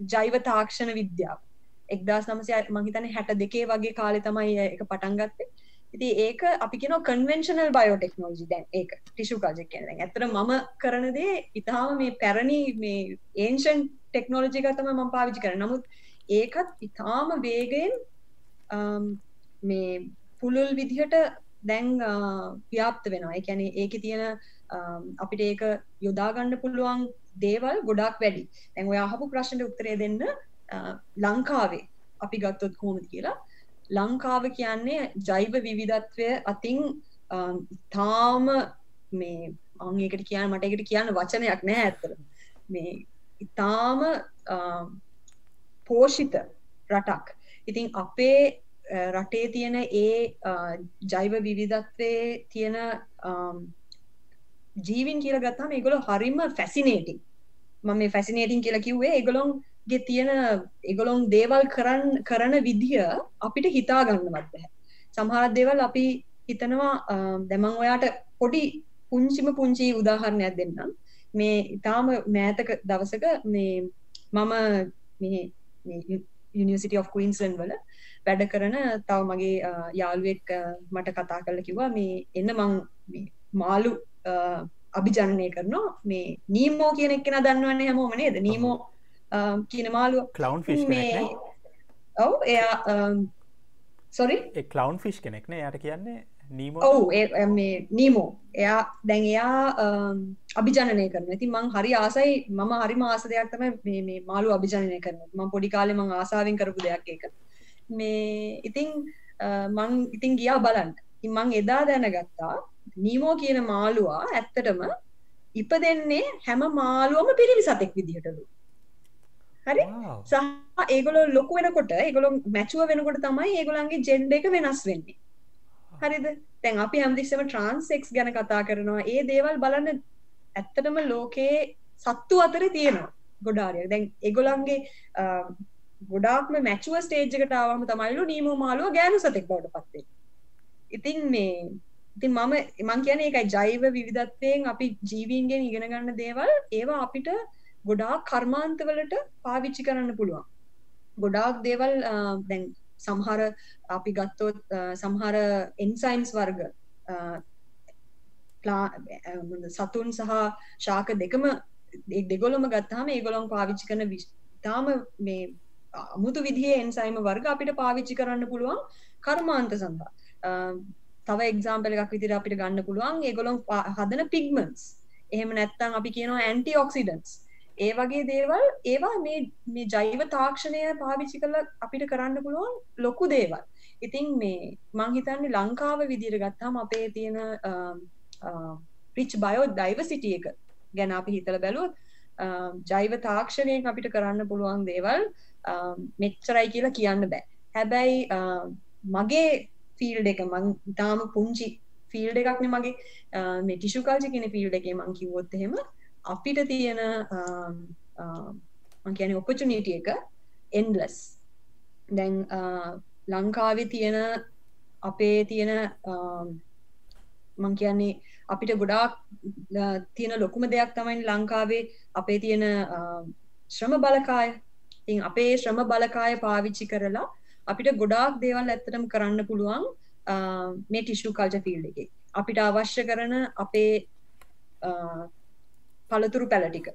ජෛව තාක්ෂණ විද්‍යාව. එක්දස් නමසය මහිතන හැට දෙකේ වගේ කාලෙ තමයි එක පටන්ගත්තේ ඉති ඒක අපි කියන කන්වෙන්ශනල් බයෝටෙක්නෝජි දැන් ඒක ටිෂු කාජක් කියන ඇතර මම කරනදේ ඉතාම මේ පැරණි මේ ඒන්ෂන් ටෙක්නෝලජික තම ම පාවිචි කර නමුත් ඒකත් ඉතාම වේගෙන් මේ පුළුල් විදිහට දැන් ව්‍යාප්ත වෙනවා. එකැන ඒක තියෙන අපිට ඒක යොදාගන්න පුළුවන් දේවල් ගොඩක් වැඩි. ඇන් ඔය අහපු ප්‍රශ්නට උත්තරේ දෙන්න ලංකාවේ අපි ගත්තොත් කෝමද කියලා. ලංකාව කියන්නේ ජෛව විවිධත්වය අතින් තාම මේ අංඒකට කියන්න මට එකට කියන්න වචනයක් නෑ ඇත්තර මේ ඉතාම පෝෂිත රටක්. ඉතින් අපේ රටේ තියෙන ඒ ජෛව විවිධත්වය තියෙන ජීවින් කියල ගත්තාම ඒගොල හරිම ෆැසිනේටිං මම මේ ෆැසිනේටිං කියලා කිව්වේ ඒගොලොන්ගේ තියෙන ඒගොලොන් දේවල් කරන්න කරන විදිහ අපිට හිතා ගන්නවත් බැහැ. සමහරත් දේවල් අපි හිතනවා දැමං ඔයාට පොඩි පුංචිම පුංචි උදාහරණයක් දෙන්නම්. මේ ඉතාම මෑතක දවසක මේ මම මේ යනිසිට of කීන්ස්ලන් වල වැඩ කරන තව මගේ යාළුවෙක් මට කතා කරල කිවා මේ එන්න මං මාලු අභිජනනය කරනවා. මේ නීමෝ කියන එක්කෙන දන්නවන්නේ හැමෝම නේද? නීමෝ කියන මාලුව කලවන්් ෆිස් ඔව් එයා සොරි කලවන්් ෆිස් කෙනෙක්න යට කියන්නේ නීමෝ? ඔවු මේ නීමෝ. එයා දැන් එයා අභිජනනය කරන ඇති මං හරි ආසයි මම හරි මාස දෙයක් තම මේ මාලු අභිජනය කරන ම පොඩි කාලෙ මං ආසාාවෙන් කරපු දෙයක් එක මේ ඉතිං මං ඉතින් ගියා බලන්න. මං එදා දැනගත්තා නීමෝ කියන මාළුවා ඇත්තටම ඉප දෙන්නේ හැම මාළුවම පිරිමි සතෙක් විදිහටලු. හරි? සහ ඒගොලො ලොකු වෙනකොට ඒගොලො මැචුව වෙනකොට තමයි ඒගොලන්ගේ ජෙන්ඩ එක වෙනස් වෙන්නේ. හරිද? තැන් අපි හැමදිස්සම ට්‍රන්සෙක්ස් ගැන කතා කරනවා. ඒ දේවල් බලන්න ඇත්තටම ලෝකයේ සත්තු අතර තියෙනවා. ගොඩාරිය දැන් එගොලන්ගේ ගොඩාක්ම මැචුව ස්ටේජ්කටාවම තමයිලු නීම මාලුව ගෑනු සතෙක් බවට පත්තේ ඉතින් මේ ඉතින් මම මං කියන එකයි ජෛව විවිධත්වයෙන් අපි ජීවීන්ගෙන් ඉගෙන ගන්න දේවල් ඒවා අපිට ගොඩාක් කර්මාන්තවලට පාවිච්චි කරන්න පුළුවන්. ගොඩාක් දේවල් දැන් සමහර අපි ගත්තොත් සමහර එන්සයින්ස් වර්ග සතුන් සහ ශාක දෙකම දෙගොලම ගත්තාම ඒගොලොන් පාවිච්චි කරන විතාම මේ අමුතු විදිහ එන්සයිම වර්ග අපිට පාවිච්චි කරන්න පුළුවන් කර්මාන්ත සඳහා. තව එක්සාම්පල එකක් විදිර අපිට ගන්න පුළුවන් ඒගොලොන් හදන පිගමන්ස් එහෙම නැත්තං අපි කියනවා ඇන්ටි ඔක්සිඩන්ස් ඒ වගේ දේවල් ඒවා මේ මේ ජෛව තාක්ෂණය පාවිච්චි කළ අපිට කරන්න පුළුවන් ලොකු දේවල්. ඉතින් මේ මංහිතන්නේ ලංකාව විදිර ගත්තාම අපේ තියෙන රිච් බයෝ දයිව සිටිය එක ගැන අපි හිතල බැලුවත් ජෛව තාක්ෂණයෙන් අපිට කරන්න පුළුවන් දේවල් Um, මෙච්චරයි කියලා කියන්න බෑ. හැබැයි um, මගේ ෆිල්ඩ එක මං ඉතාම පුංචි ෆිල්ඩ එකක්න මගේ. Uh, මේ ටිෂු කාල්ජ කෙන ෆිල්ඩ එක මං කිවොත් එහෙම අපිට තියෙන um, මං කියන ඔපචුනීටිය එක එන්ලස් දැන් uh, ලංකාවේ තියෙන අපේ තියෙන මං කියන්නේ අපිට ගොඩාක් uh, තියෙන ලොකුම දෙයක් තමයි ලංකාවේ අපේ තියෙන ශ්‍රම බලකාය. ඉතින් අපේ ශ්‍රම බලකාය පාවිච්චි කරලා අපිට ගොඩාක් දේවල් ඇත්තටම කරන්න පුළුවන් මේ ටිෂු කල්ච ෆිල්ඩ එක. අපිට අවශ්‍ය කරන අපේ පළතුරු පැලටික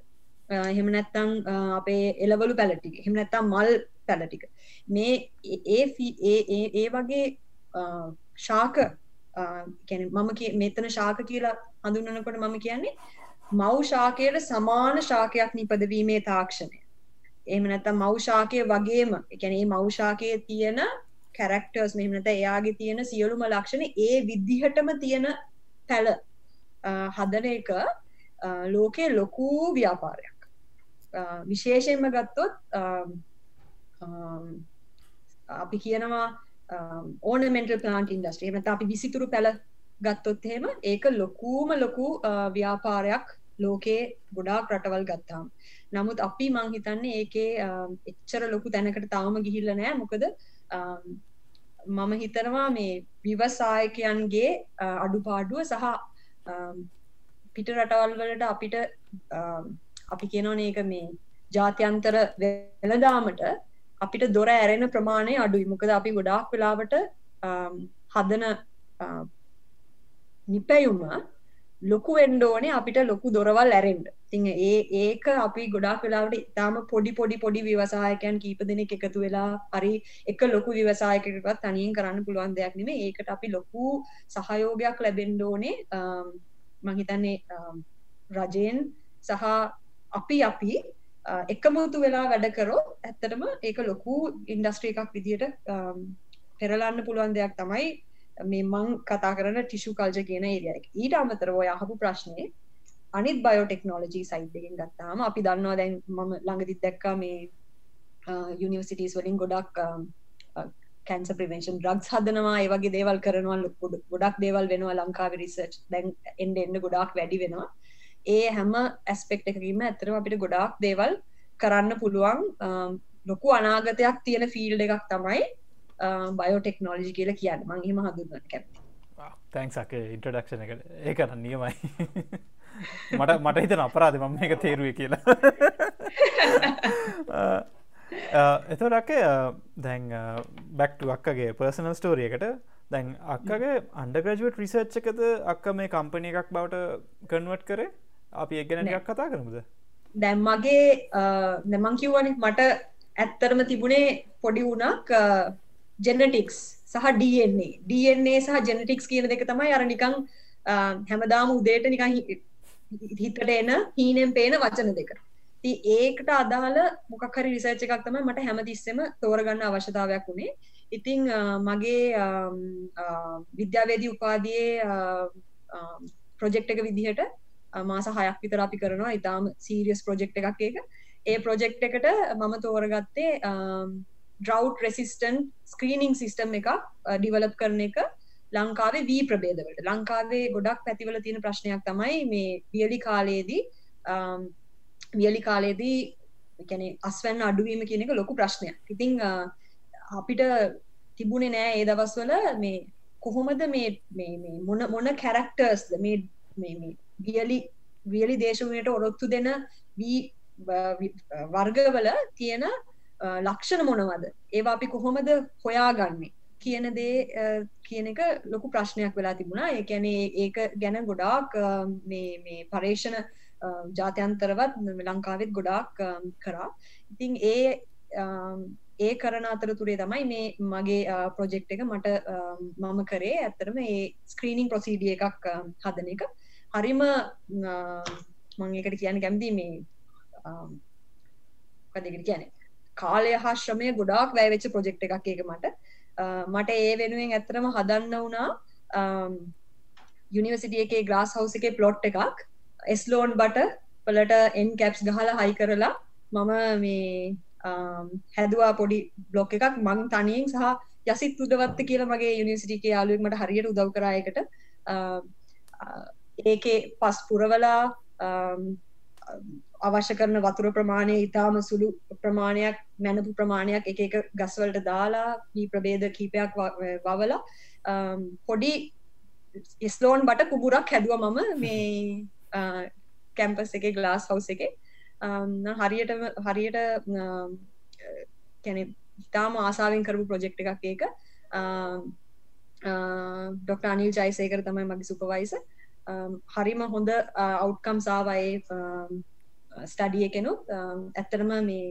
එහෙම නැත්තං අපේ එලවලු පැලටික එහෙම නැත්තම් මල් පැලටික මේ ඒ ඒ වගේ ශාක මම මෙතන ශාක කියලා හඳුන්නනකොට මම කියන්නේ මව් ශාකයට සමාන ශාකයක් නිපදවීමේ තාක්ෂණය. එහෙම නැත්නම් මෞෂාකය වගේම ඒ කියන්නේ මේ මෞෂාකයේ තියෙන කැරක්ටර්ස් මෙහෙම නැත්නම් එයාගේ තියෙන සියලුම ලක්ෂණ ඒ විදිහටම තියෙන පැල හදන එක ලෝකේ ලොකු ව්‍යාපාරයක්. විශේෂයෙන්ම ගත්තොත් අපි කියනවා ඕනමෙන්ටල් ප්ලාන්ට් ඉන්ඩස්ට්‍රිය එහෙම නැත්නම් අපි විසිතුරු පැල ගත්තොත් එහෙම ඒක ලොකුම ලොකු ව්‍යාපාරයක් ලෝකේ ගොඩාක් රටවල් ගත්තාම. නමුත් අපි මං හිතන්නේ ඒකේ එච්චර ලොකු තැනකට තාම ගිහිල්ල නෑ. මොකද මම හිතනවා මේ විවසායකයන්ගේ අඩුපාඩුව සහ පිට රටවල් වලට අපිට අපි කියනවන ඒක මේ ජාත්‍යන්තර වෙළදාමට අපිට දොර ඇරෙන ප්‍රමාණය අඩුයි. මොකද අපි ගොඩාක් වෙලාවට හදන නිපැයුම ලොකු එන්ඩෝනේ අපිට ලොකු දොරවල් ඇරෙන්ඩ තිං ඒ ඒක අපි ගොඩක් වෙලාවට ඉතාම පොඩි පොඩි පොඩි විවසායකයන් කීප දෙනෙක් එකතු වෙලා හරි එක ලොකු විවසායකකත් තනියෙන් කරන්න පුළුවන් දෙයක් නෙමේ ඒකට අපි ලොකු සහයෝගයක් ලැබෙන්ඩෝනේ මහිතන්නේ රජයෙන් සහ අපි අපි එකමුතු වෙලා වැඩ කරෝ ඇත්තටම ඒක ලොකු ඉන්ඩස්ට්‍රී එකක් විදියට පෙරලන්න පුළුවන් දෙයක් තමයි මේ මං කතා කරන ටිෂු කල්ජ කියන ඒරිය ඊට අමතර ඔය අහපු ප්‍රශ්නය අනිත් බයෝටෙක්නෝලජී සයිට් එකෙන් ගත්තාම අපි දන්නවා දැන් මම ළඟදිත් දැක්කා මේ යුනිවර්සිටීස් වලින් ගොඩක් කැන්ස ප්‍රවෙන්ෂන් ්‍රග්ස් හදනවා. ඒවගේ දේවල් කරනවා. ගොඩක් දේවල් වෙනවා ලංකාව රිසර්ච් දැන් එන්ඩ එන්න ගොඩක් වැඩි වෙනවා. ඒ හැම ඇස්පෙක්් එකකීම ඇතරම අපිට ගොඩාක් දේවල් කරන්න පුළුවන්. ලොකු අනාගතයක් තියෙන ෆිල්ඩ එකක් තමයි බයෝටෙක්නෝලජි කියල කියන්න. මං හිම හඳුන්න කැපති තැන්ක්සක ඉන්ටඩක්ෂන එකට. ඒ කරන්න නියමයි. මට මට හිතන අපරාධ මම එක තේරුව කියලා. එතොරක්ක දැන් බැක්ටු අක්කගේ පර්සනල් ස්ටෝරියකට දැන් අක්කගේ අන්ඩග්‍රජුවට් රිසර්ච් එකද අක්ක මේ කම්පනය එකක් බවට කන්වට් කරේ? අපි එක්ගෙන එකක් කතා කරමුද? දැම් මගේ නැමං කිව්වන මට ඇත්තරම තිබුණේ පොඩි වුණක් ජෙනටික්ස් සහ DNA DNA සහ ජෙනටික්ස් කියන දෙක තමයි අර නිකං හැමදාම උදේට නිකං හිතට එන හීනෙන් පේන වචන දෙක. ති ඒකට අදාළ මොකක්හරි රිසර්ච් එකක් තමයි මට හැමතිස්සෙම තෝරගන්න අවශ්‍යතාවයක් වුණේ ඉතිං මගේ විද්‍යාවේදී උපාදයේ ප්‍රොජෙක්් එක විදිහට මාස හයක් විතර අපි කරනවා. ඉතාම සීරියස් ප්‍රොජෙක්් එකක් එක ඒ ප්‍රොජෙක්් එකට මම තෝරගත්තේ ඩ්‍රව් රෙසිස්ටන් ස්ක්‍රීනිං සිිස්ටම් එක ඩිවලප් කරන එක ලංකාවේ වී ප්‍රබේදවට ලංකාවේ ගොඩක් පැතිවල තියෙන ප්‍රශ්නයක් තමයි මේ වියලි කාලයේදී um, වියලි කාලයේදී කැනෙ අස්වැන්න අඩුවීම කියන එක ලොකු ප්‍රශ්නයක්. ඉතිං uh, අපිට තිබුණේ නෑ ඒ දවස්වල මේ කොහොමද මේ මොන මොන කැරක්ටර්ස්ද මේ වියලි වියලි දේශමයට ඔරොත්තු දෙන වී uh, uh, වර්ගවල තියෙන ලක්ෂණ මොනවද? ඒවා අපි කොහොමද හොයාගන්නේ? කියන දේ කියන එක ලොකු ප්‍රශ්නයක් වෙලා තිබුණා. ඒ කියන්නේ ඒක ගැන ගොඩාක් මේ මේ පර්යේෂණ ජාත්‍යන්තරවත් ලංකාවෙත් ගොඩාක් කරා. ඉතින් ඒ ඒ කරන අතරතුරේ තමයි මේ මගේ ප්‍රොජෙක්් එක මට මම කරේ. ඇත්තරම ඒ ස්ක්‍රීනිං ප්‍රොසීඩිය එකක් හදන එක. හරිම මං එකට කියන්න කැමති මේ කදකට කියන කාලය හා ශ්‍රමය ගොඩාක් වැෑවෙච්ච ප්‍රොජෙක්් එකක් එක මට. මට ඒ වෙනුවෙන් ඇත්තරම හදන්න වුණා යුනිවසිටිය එකේ ග්‍රස් හවස එකේ පලොට් එකක්. එස්ලෝන් බට පලට එන් කැප්ස් ගහලා හයි කරලා මම මේ හැදවා පොඩි බ්ලොක් එකක්. මං තනියෙන් සහ යසිත් උදවත්ත කියලා මගේ යුනිසිටික යාලුවමට හරියට උදව් කරයකට ඒකේ පස් පුරවලා අවශ්‍ය කරන වතුර ප්‍රමාණය ඉතාම සුළු ප්‍රමාණයක් මැනපු ප්‍රමාණයක් එක එක ගස්වලට දාලා වී ප්‍රබේද කීපයක් වවලා පොඩි ඉස්ලෝන් බට කුබුරක් හැදුව මම මේ කැම්පස් එක ගලාස් හවස එක. හරියට හරියට කැනෙ ඉතාම ආසාාවෙන් කරපු ප්‍රොජෙක්් එකක් ඒක. ඩොක්ට අනිල් ජයිසේකර තමයි මගේ සුපවයිස හරිම හොඳ අවට්කම් සාවයේ ස්ටඩිය කෙනු ඇත්තරම මේ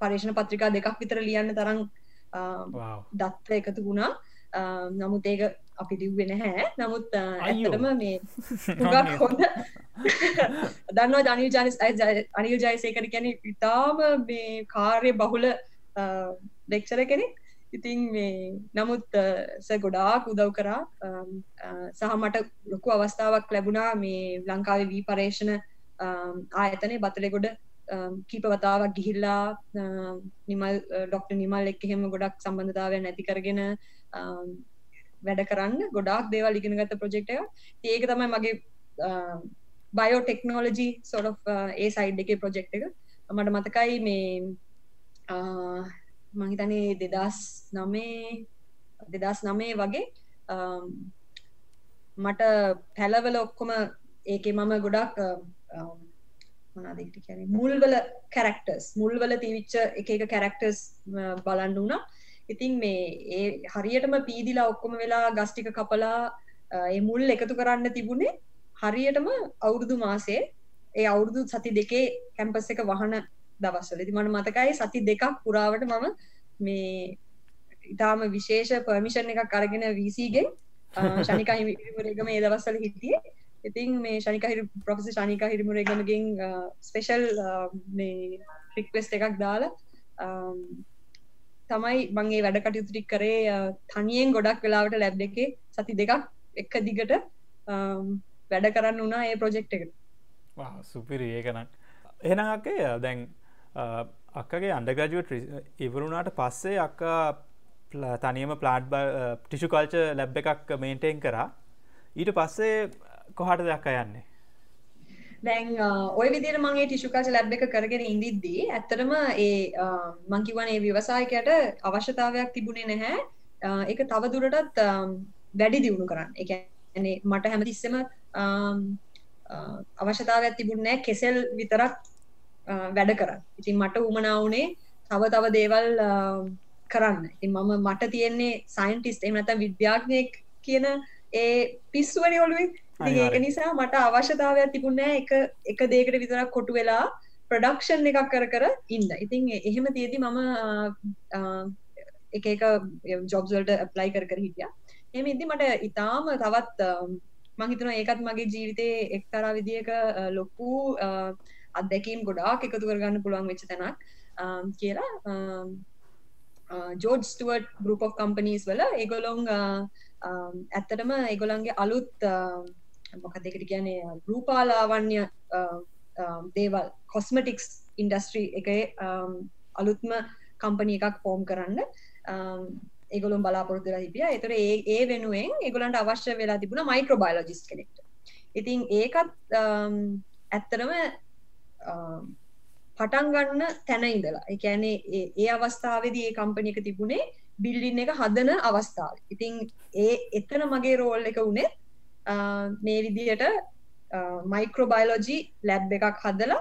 පර්ේෂණ පත්‍රිකා දෙකක් විතර ලියන්න තරම් දත්ත එකතු වුණා. නමුත් ඒක අපි දිව්වෙන හැ නමුත් ඇතරම මේ හොඳ දන්නවා ජනල් ජනස් අනිල් ජයසේකර කැන ඉතාම මේ කාර්ය බහුල දෙක්ෂර කෙනෙක්. ඉතින් මේ නමුත් ස ගොඩාක් උදව් කරා. සහ මට ලොකු අවස්ථාවක් ලැබුණා මේ ලංකාවේ වී පර්ේෂණ Um, ආයතනය බතලෙගොඩ um, කීප වතාවක් ගිහිල්ලා um, Nimal uh, doctor Nimal එක් එහෙම ගොඩක් සම්බන්ධතාවය නැති කරගෙන වැඩ කරන්න ගොඩක් දේවල් ඉගෙන ගත්ත ප්‍රජෙක්් එක ඒක තමයි මගේ බයෝටෙක්නෝලජි සොඩ uh, ඒ සයිඩ් එක ප්‍රජෙක්් එක. මට මතකයි මේ uh, මහිතනේ දෙදස් නමේ දෙදස් නමේ වගේ මට පැලවල ඔක්කොම ඒක මම ගොඩක් Um, මොනාදට කියන මුල්වල කැරක්ටර්ස් මුල්වල තිවිච්ච එක එක කැරක්ටර්ස් බලන්න වුණා ඉතින් මේ ඒ හරියටම පීදිලා ඔක්කොම වෙලා ගස්ටික කපලා ඒ මුල් එකතු කරන්න තිබුණේ හරියටම අවුරුදු මාසේ ඒ අවුරුදු සති දෙකේ කැම්පස් එක වහන දවස්වල. ති මන මතකයි සති දෙකක් පුරාවට මම මේ ඉතාම විශේෂ පර්මිෂන් එකක් අරගෙන වීසීගෙන් ශනිකහිමරගම ඒ දවස්සල හිටියේ. ඉතින් මේ ශනික හිර ප්‍රොෆෙස ශනික හිරිමුරගමගෙන් ස්පෙෂල් මේ රික්වෙස්ට එකක් දාලා තමයි මගේ වැඩ කටයුතුටික් කරේ තනියෙන් ගොඩක් වෙලාවට ලැබ් එකේ සති දෙකක් එක දිගට වැඩ කරන්න වනා ඒ ප්‍රොජෙක්් එකට. සුපිරි. ඒකනක් එහෙනක්කේ දැන් අක්කගේ අන්ඩගජුව ඉවරුණාට පස්සේ අක්කා තනියම ප්ලාට් ටිෂු කල්ච ලැබ් එකක් මේන්ටෙන් කරා. ඊට පස්සේ කොහට දෙයක් යන්නේ? දැන් ඔය විදිර මගේ ටිෂුකාච ලැබ් එක කරගෙන ඉඳිද්දී ඇත්තරම ඒ මංකිවන ඒ ව්‍යවසායකයට අවශ්‍යතාවයක් තිබුණේ නැහැ. එක තව දුරටත් වැඩි දියුණු කරන්න. එක මට හැමතිස්සම අවශ්‍යතාවයක් තිබුණනෑ කෙසෙල් විතරක් වැඩ කරන්න. ඉතින් මට උමනාවනේ තව තව දේවල් කරන්න. ඉතින් මම මට තියෙන්නේ සයින්ටිස්ට එමනත විද්‍යාඥයෙක් කියන ඒ පිස්සුවනි ඔලුවේ ඒක නිසා මට අවශ්‍යතාවයක් තිබුණෑ එක එක දේකට විතරක් කොටු වෙලා ප්‍රඩක්ෂන් එකක් කර කර ඉන්න. ඉතින් එහෙම තියදි මම එක එක ජොබ්වලට ප්ලයි කර කර හිටිය. එම ඉදදි මට ඉතාම තවත් මහිතන ඒකත් මගේ ජීවිතේ එක්තරා විදික ලොකු අත්දැකීම් ගොඩාක් එකතු කරගන්න පුළුවන් වෙච්ච තැනක් කියලා ජෝඩ් ස්ටුවර්ට් ගරුප් කම්පනීස් වල ඒගොලොන් ඇත්තටම ඒගොලන්ගේ අලුත් මොක දෙකට කියන්නේ රූපාලාවන්‍ය දේවල් කොස්මටික්ස් ඉන්ඩස්ට්‍රී එක අලුත්ම කම්පනී එකක් ෆෝම් කරන්න ඒගොලුම් බලාපොරොත්තුර හිපිය එතර ඒ ඒ වෙනුවෙන් ඒගොලන්ට අවශ්‍ය වෙලා තිබුණ මයික්‍රෝබයිලෝජිස් කෙනෙක්ට. ඉතින් ඒකත් ඇත්තරම පටන් ගන්න තැන ඉඳලා. එකැනේ ඒ අවස්ථාවේදී ඒ කම්පනි එක තිබුණේ බිල්ලින් එක හදන අවස්ථාව. ඉතින් ඒ එතන මගේ රෝල් එක වුණේ මේ විදියට මයික්‍රෝබයිලෝජි ලැබ් එකක් හදලා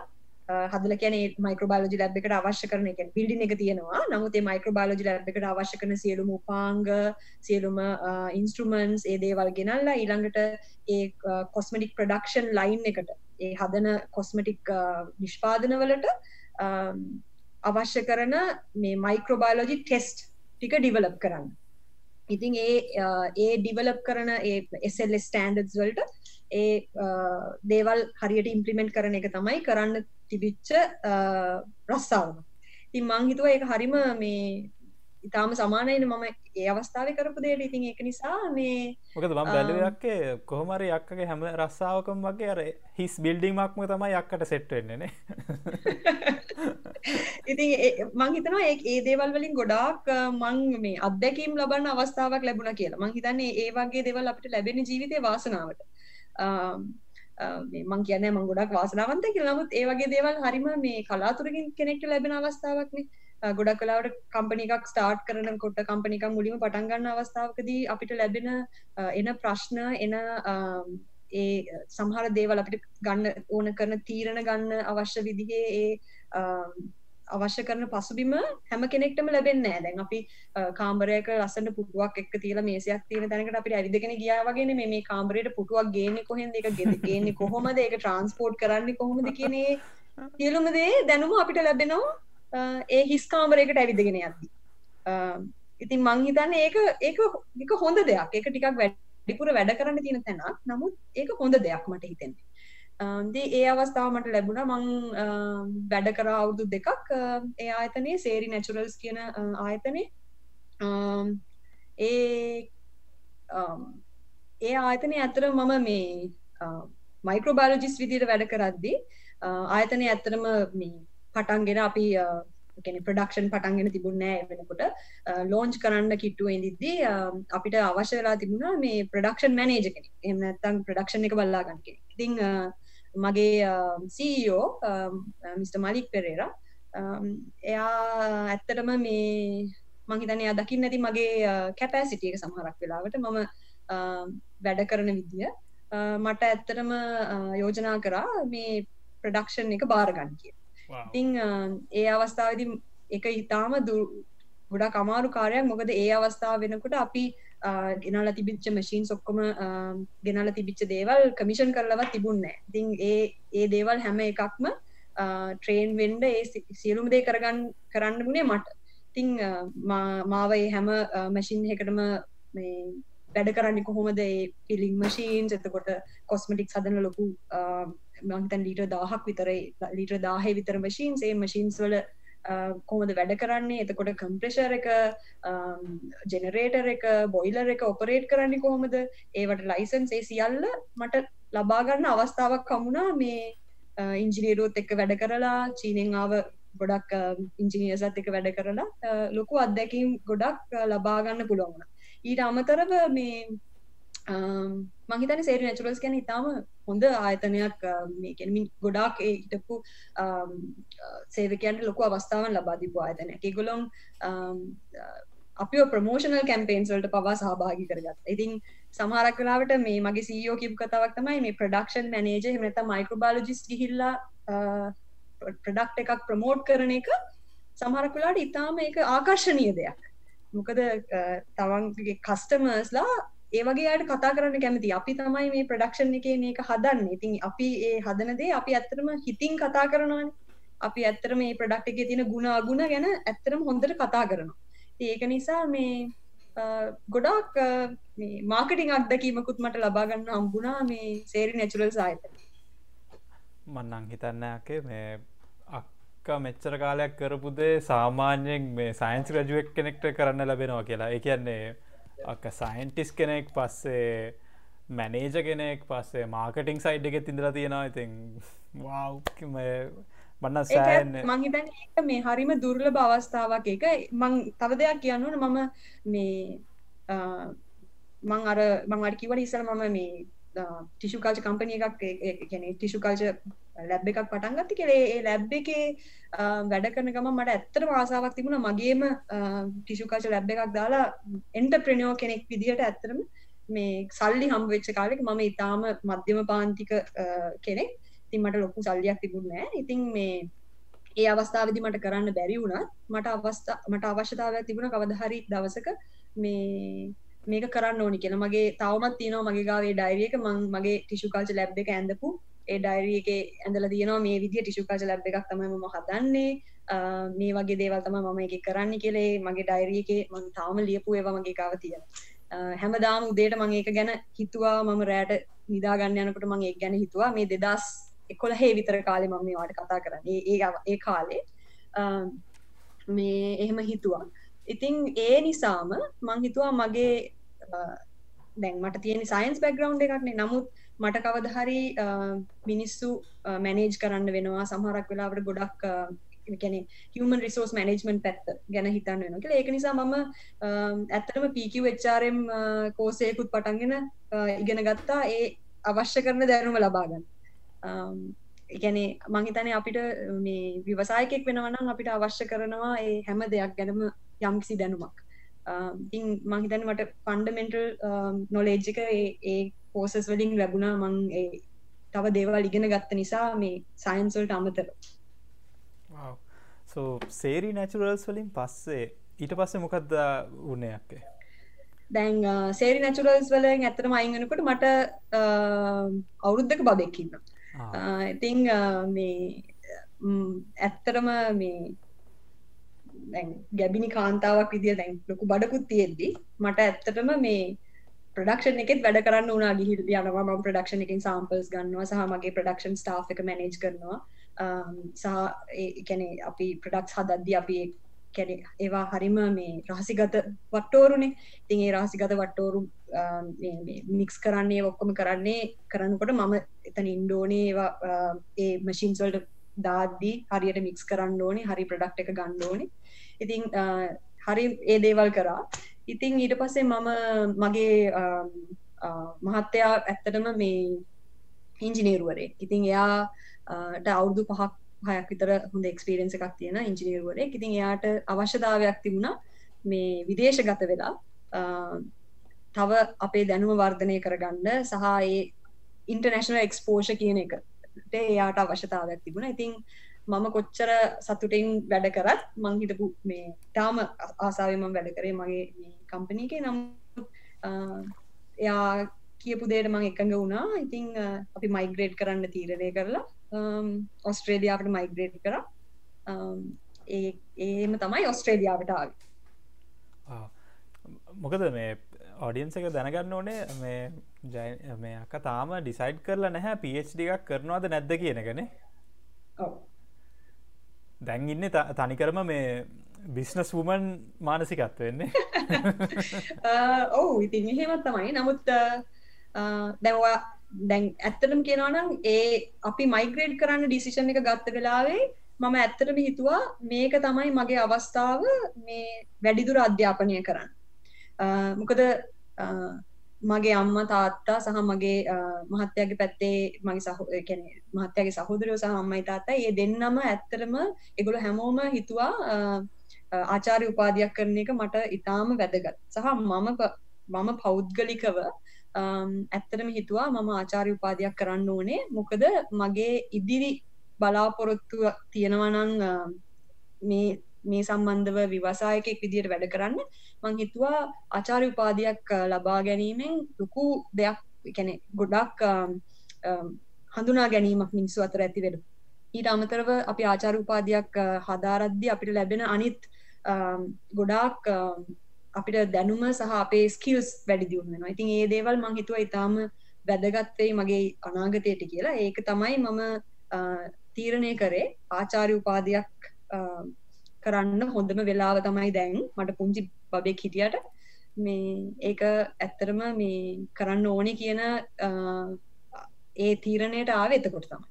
හදල කියන මයික්‍රෝබයිලෝජි ලැබ් එකට අවශ්‍ය කරන එක බිල්ඩින් එක තියෙනවා. නමුත් ඒ මයික්‍රෝබයිලෝජි ලැබ් එකට අවශ්‍ය කරන සියලුම උපාංග සියලුම ඉන්ස්ට්‍රුමන්ට්ස් ඒ දේවල් ගෙනල්ලා ඊළඟට ඒ කොස්මටික් ප්‍රඩක්ෂන් ලයින් එකට ඒ හදන කොස්මටික් නිෂ්පාදන වලට අවශ්‍ය කරන මේ මයික්‍රෝබයිලෝජි ටෙස්ට් ටික ඩිවලප් කරන්න. ඉතින් ඒ ඒ ඩිවලප් කරන එSL ස්ටන්ඩඩ්ස් වලට ඒ දේවල් හරියට ඉම්පලිමෙන්ට් කරන එක තමයි කරන්න තිබිච්ච රස්සාාවම ඉතින් මංහිතුව ඒක හරිම මේ ඉතාම සමානයන මම ඒ අවස්ථාව කරපු දේට. ඉතින් ඒක නිසා මේ මොකද මම් බැලුවක්කේ කොහමර යක්කගේ හැම රස්සාාවකම් වගේ අර හිස් බිල්ඩිමක්ම තමයි යක්කට සෙට්වෙන්නේනේ ඉතින් මං හිතනවා ඒ දේවල් වලින් ගොඩාක් මං මේ අත්දැකීම් ලබන්න අවස්ථාවක් ලැබුණ කියලා. මං හිතන්නේ ඒ වගේ දේවල් අපිට ලැබෙන ජීවිතය වාසනාවට. මං කියන්න මං ගොඩක් වාසනාවන්ත කියලා. නමුත් ඒ වගේ දේවල් හරිම මේ කලාතුරකින් කෙනෙක්ට ලැබෙන අවස්ථාවක්නේ ගොඩක් කලාවට කම්පනි එකක් ස්ටාර්ට් කරන කොට කම්පනි එකක් මුලින්ම පටන් ගන්න අවස්ථාවකදී අපිට ලැබෙන එන ප්‍රශ්න එන ඒ සමහර දේවල් අපිට ගන්න ඕන කරන තීරණ ගන්න අවශ්‍ය විදිහේ ඒ අවශ්‍ය කරන පසුබිම හැම කෙනෙක්ටම ලැබෙන්නේ නැහැ. දැන් අපි කාමරයක ලස්සන පුටුවක් එක්ක තියලා මේසයක් තියෙන තැනකට අපිට ඇවිදගෙන ගියා වගේනේ මේ මේ කාමරයට පුටුවක් ගේන්නේ කොහෙන්ද? ඒක ගේන්නේ කොහොමද? ඒක ට්‍රාන්ස්පෝර්ට් කරන්නේ කොහොමද කියන ඒ සියලුම දේ දැනුම අපිට ලැබෙනවා ඒ හිස් කාමරයකට ඇවිදගෙන යද්දි ඉතින් මං හිතන්නේ ඒක ඒක එක හොඳ දෙයක් ඒක ටිකක් වැඩිපුර වැඩ කරන්න තියෙන තැනක් නමුත් ඒක හොඳ දෙයක් මට හිතෙන්නේ දී ඒ අවස්ථාව මට ලැබුණා. මං වැඩ කරා අවුරුදු දෙකක් ඒ ආයතනයේ සේරි නැචුරල්ස් කියන ආයතනේ ඒ ඒ ආයතනය ඇතර මම මේ මයික්‍රෝබාලජිස් විදියට වැඩ කරද්දී ආයතනය ඇත්තරම මේ පටන්ගෙන අපි කෙන ප්‍රඩක්ෂන් පටන්ගෙන තිබුණෑ වෙනකොට. ලෝංච් කරන්න කිට්ටුව ඉදිද්දී අපිට අවශ්‍ය වෙලා තිබුණා මේ ප්‍රඩක්ෂන් මැනේජ කෙනෙ එම නැත්තම් ප්‍රඩක්ෂන් එක බල්ලා ගන්න කෙනෙ ඉතිං මගේ සීෝ මිට. මලික් පෙරේර එයා ඇත්තටම මේ මහිතනය දකින්න ඇති මගේ කැපෑසිටියක සමහරක් වෙලාවට මම වැඩ කරන විදිය. මට ඇත්තටම යෝජනා කරා මේ ප්‍රඩක්ෂන් එක බාරගන්න කිය ඉතිං ඒ අවස්ථාවදි එක ඉතාම ගොඩා කමාරු කාරයක් මොකද ඒ අවස්ථාව වෙනකොට අපි ගෙනල තිබිච්ච මශීන් සොක්කොම ගෙනල තිබිච්ච දේවල් කමිෂන් කරලවත් තිබුන්නෑ ඉතිං ඒ ඒ දේවල් හැම එකක්ම ට්‍රේන් වෙන්ඩ ඒ සියලුම දේ කරගන්න කරන්න ගුණේ මට. තිං මාවයි හැම මැසින් එකටම වැඩ කරන්න කොහොමද? පිලිං මශීන් එතකොට කොස්මටික් සදන ලොකු මංතන් ලීට දාහක් විතර ලීට දාහ විතර මශීන් ඒ මශීන්ස් වල කොහොමද වැඩ කරන්නේ? එතකොට කම්ප්‍රෙෂර් එක ජෙනරේටර් එක බොයිලර් එක ඔපරේට් කරන්නේ කොහොමද? ඒවට ලයිසන්ස් ඒ සියල්ල මට ලබාගන්න අවස්ථාවක් කමුණා මේ ඉංජිනීරුවත් එක්ක වැඩ කරලා චීනෙන් ආව ගොඩක් ඉංජිනියසත් එක වැඩ කරලා ලොකු අත්දැකීම් ගොඩක් ලබාගන්න පුළුවන්ුණ ඊට අමතරව මේ මහිතන සේරි නැචුරල්ස් ගැන ඉතාම හොඳ ආයතනයක් මේකෙනමින් ගොඩාක් හිටපු සේවකයන්ට ලොකු අවස්ථාවන් ලබාදිපු ආයතන එකගොලොන් අපි ප්‍රමෝෂනල් කැම්පේන්ස්වලට පවා සහභාගි කරගත් ඉතින් සමහරක් වෙලාවට මේ මගේ සීෝ කිප් කතාවක් තමයි මේ ප්‍රඩක්ෂන් මනේජ හමත මයික්‍රබාලජිස් ගිහිල්ලා ප්‍රඩක්් එකක් ප්‍රමෝට් කරන එක. සමහරක් වෙලාට ඉතාම එක ආකර්ශණය දෙයක්. මොකද තවන්ගේ කස්ටමර්ස්ලා ඒවගේ අයට කතා කරන්න කැමති. අපි තමයි මේ ප්‍රඩක්ෂන් එක මේක හදන්න. ඉතින් අපි ඒ හදනදේ අපි ඇත්තරම හිතින් කතා කරනවාන. අපි ඇත්තර මේ ප්‍රඩක්් එක තියෙන ගුණ අගුණ ගැන ඇත්තරම හොඳට කතා කරනවා. ඒක නිසා මේ ගොඩක් මාකටිං අත්දැකීමකුත් මට ලබාගන්න අම්බුණා මේ සේරි නැචුරල් සාහිත මන්නං හිතන්නයකේ මේ අක්ක මෙච්චර කාලයක් කරපුදේ සාමාන්‍යයෙන් මේ සයින්ස් රජුවක් කෙනෙක්ට කරන්න ලැබෙනවා කියලා. ඒ කියන්නේ අක්ක සයින්ටිස් කෙනෙක් පස්සේ මැනේජ කෙනෙක් පස්සේ මාර්කටිං සයිඩ් එකෙත් ඉඳලා තියෙනවා. ඉතින් වව් මන්න සෑන් මංහිතන මේ හරිම දුර්ල බවස්ථාවක් එක මං තව දෙයක් කියන්නුන මම මේ මං අර මං අඩකිවට ඉසල මම මේ ටිෂු කාච කම්පනය එකක් ටිෂු කාච ලැබ් එකක් පටන් ගත්ති කෙරේ ඒ ලැබ් එකේ වැඩ කරන ගම මට ඇත්තර වාසාවක් තිබුණ. මගේම ටිෂු කාච ලැබ් එකක් දාලා එන්ට ප්‍රනයෝ කෙනෙක් විදිහට ඇත්තරම මේ සල්ලි හම් වෙච්ච කාලෙක මම ඉතාම මධ්‍යම පාන්තික කෙනෙක්. ඉතින් මට ලොකු සල්ලියක් තිබුණේ ඉතින් මේ ඒ අවස්ථාවදි මට කරන්න බැරි වුණත් මට අවස්ථා මට අවශ්‍යතාවයක් තිබුණ කවදහරි දවසක මේ මේක කරන්න ඕනි කියලා. මගේ තවමත් තියෙනවා. මගේ ගාවේ ඩයිරිය එක. මං මගේ ටිෂු කල්චර් ලැබ් එක ඇඳපු ඒ ඩයිරිය එකේ ඇඳලා තියෙනවා මේ විදිය ටිෂු කල්චර් ලැබ් එකක් තමයි මම හදන්නේ. මේ වගේ දේවල් තමයි මම ඒක කරන්න කියලා මගේ ඩයිරිය එකේ මම තාම ලියපු ඒවා මගේ ගාව තියෙනවා. හැමදාම උදේට මම ඒක ගැන හිතුවා. මම රෑට නිදා ගන්න යනකොට මම ඒක ගැන හිතුවා. මේ 2000 එකොළහේ විතර කාලෙ මම මේවාට කතා කරන්නේ. ඒ ඒ කාලේ. මේ එහෙම හිතුවා. ඉතිං ඒ නිසාම මං හිතුවා මගේ දැන් මට තියෙන සයින්ස් බැග්‍රවන්් එකක්නේ නමුත් මට කවද හරි මිනිස්සු මැනේජ් කරන්න වෙනවා. සමහරක් වෙලාවට ගොඩක් ගැන හමන් රිසෝස් මනජමන් පැත්ත ගැන හිතන්න වෙන ඒක නිසා මම ඇත්තටම පීකිවෙච්චාරම් කෝසයකුත් පටන්ගෙන ඉගෙන ගත්තා. ඒ අවශ්‍ය කරන දැනුම ලබාගන්න එකැනේ මංහිතන අපිට මේ විවසායකෙක් වෙනවනම් අපිට අවශ්‍ය කරනවා ඒ හැම දෙයක් ගැනම යම්කිසි දැනුමක්. ඉං මහිතන මට ෆන්ඩමෙන්ටල් නොලේජ්ජික ඒ පෝසස් වලින් ලැබුණා. මං ඒ තව දේවල් ඉගෙන ගත්ත නිසා මේ සයින්සල්ට අමතර. සෝ සේරි නැචුරල්ස් වලින් පස්සේ ඊට පස්සේ මොකක්ද උන්නයක්කේ දැන් සේරි නැචුරල්ස් වලින් ඇත්තටම අයින් වෙනකොට මට අවුරුද්දක බබෙක් ඉන්නවා. ඉතිං මේ ඇත්තරම මේ ගැබිනි කාන්තාවක් විදිිය දැන් ලොකු බඩකුත් තියෙද්දි මට ඇත්තටම මේ ප්‍රඩක්ෂන් එකෙත් වැඩ කරන්න වනා ගිහිල් යනවා. ම ප්‍රඩක්ෂන් එකින් සම්පල්ස් ගන්නවා. සහ මගේ ප්‍රඩක්ෂන් ස්ටා් එක මැනේජ් කරනවා. සහ කැනෙ අපි ප්‍රඩක්ස් හදද්දි අපි කැනෙ ඒවා හරිම මේ රහසිගත වට්ටෝරුනේ. තින් ඒ රහසිගත වට්ටෝරු මික්ස් කරන්නේ ඔක්කොම කරන්නේ කරන්නකොට මම එතන ඉන්ඩෝනේ ඒවා ඒ මශීන්ස්වල්ට දාද්දී හරියට මික්ස් කරන්න ඕනේ. හරි ප්‍රඩක්් එක ගන්න ඕනේ. ඉතින් හරි ඒ දේවල් කරා. ඉතින් ඊට පස්සේ මම මගේ මහත්තයා ඇත්තටම මේ ඉංජිනේරුවරේ. ඉතින් එයාට අවුදු පහක් හයක් විතර හොඳ එක්ස්පිරෙන්න්ස එකක් තියෙන ඉංජිනීරුවරේ. ඉතින් එයාට අවශ්‍යතාවයක් තිබුණා මේ විදේශ ගත වෙලා තව අපේ දැනුම වර්ධනය කරගන්න සහ ඒ ඉන්ටර්නශනල් එක්ස්පෝෂ කියන එකට එයාට අවශ්‍යතාවයක් තිබුණ. ඉතින් මම කොච්චර සතුටින් වැඩ කරත් මං හිටපු මේ තාම ආසාාවම වැඩ කරේ මගේ කම්පනීක නම් එයා කියපු දේට මං එකඟ වුණා. ඉතිං අපි මයිග්‍රේඩ් කරන්න තීරණය කරලා ඔස්ට්‍රේලියාවට මයිග්‍රේඩ් කර. ඒම තමයි ඔස්ට්‍රේලියාවට ආව. මොකද මේ ඔඩියන්ස එක දැනගන්න ඕනේ මේ ජය මේ අක තාම ඩිසයිඩ් කරලා නැහැ පHD එකක් කරනවාද නැද්ද කියනගනේ දැන් ඉන්න තනිකරම මේ බිස්නස් වුමන් මානසිකත්ව වෙන්නේ ඔවු. ඉතින් එහෙමත් තමයි. නමුත් දැවා දැන් ඇත්තටම කියනවනම් ඒ අපි මයිග්‍රේඩ් කරන්න ඩිසිෂන් එක ගත්ත වෙලාවේ මම ඇත්තටම හිතුවා මේක තමයි මගේ අවස්ථාව මේ වැඩිදුර අධ්‍යාපනය කරන්න. මොකද මගේ අම්ම තාත්තා සහ මගේ මහත්තයාගේ පැත්තේ මගේ සහ කැන මහත්තයාගේ සහෝදරයෝ සහ අම්මයි තාත්තා ඒ දෙන්නම ඇත්තරම එගොල හැමෝම හිතුවා ආචාරය උපාධයක් කරන එක මට ඉතාම වැදගත්. සහ මම මම පෞද්ගලිකව ඇත්තටම හිතුවා මම ආචාරය උපාධයක් කරන්න ඕනේ. මොකද මගේ ඉදිරි බලාපොරොත්තුව තියෙනවනං මේ මේ සම්බන්ධව විවසායකෙක් විදියට වැඩ කරන්න. මං හිතුවා ආචාර්ය උපාධයක් ලබා ගැනීමෙන් ලොකු දෙයක් කැනෙ ගොඩක් හඳුනා ගැනීමක් මිනිස්සු අතර ඇති වෙන ඊට අමතරව අපි ආචාර උපාධයක් හදාරද්දි අපිට ලැබෙන අනිත් Um, ගොඩාක් um, අපිට දැනුම සහ අපේ ස්කිල්ස් වැඩි දියුණු වෙනවා. ඉතින් ඒ දේවල් මං හිතුවා ඊටාම වැදගත් වෙයි මගේ අනාගතයට කියලා. ඒක තමයි මම uh, තීරණය කරේ ආචාර්ය උපාධියක් um, කරන්න හොඳම වෙලාව තමයි දැන් මට පුංචි බබෙක් හිටියට මේ ඒක ඇත්තරම මේ කරන්න ඕනේ කියන uh, ඒ තීරණයට ආව එතකොට තමයි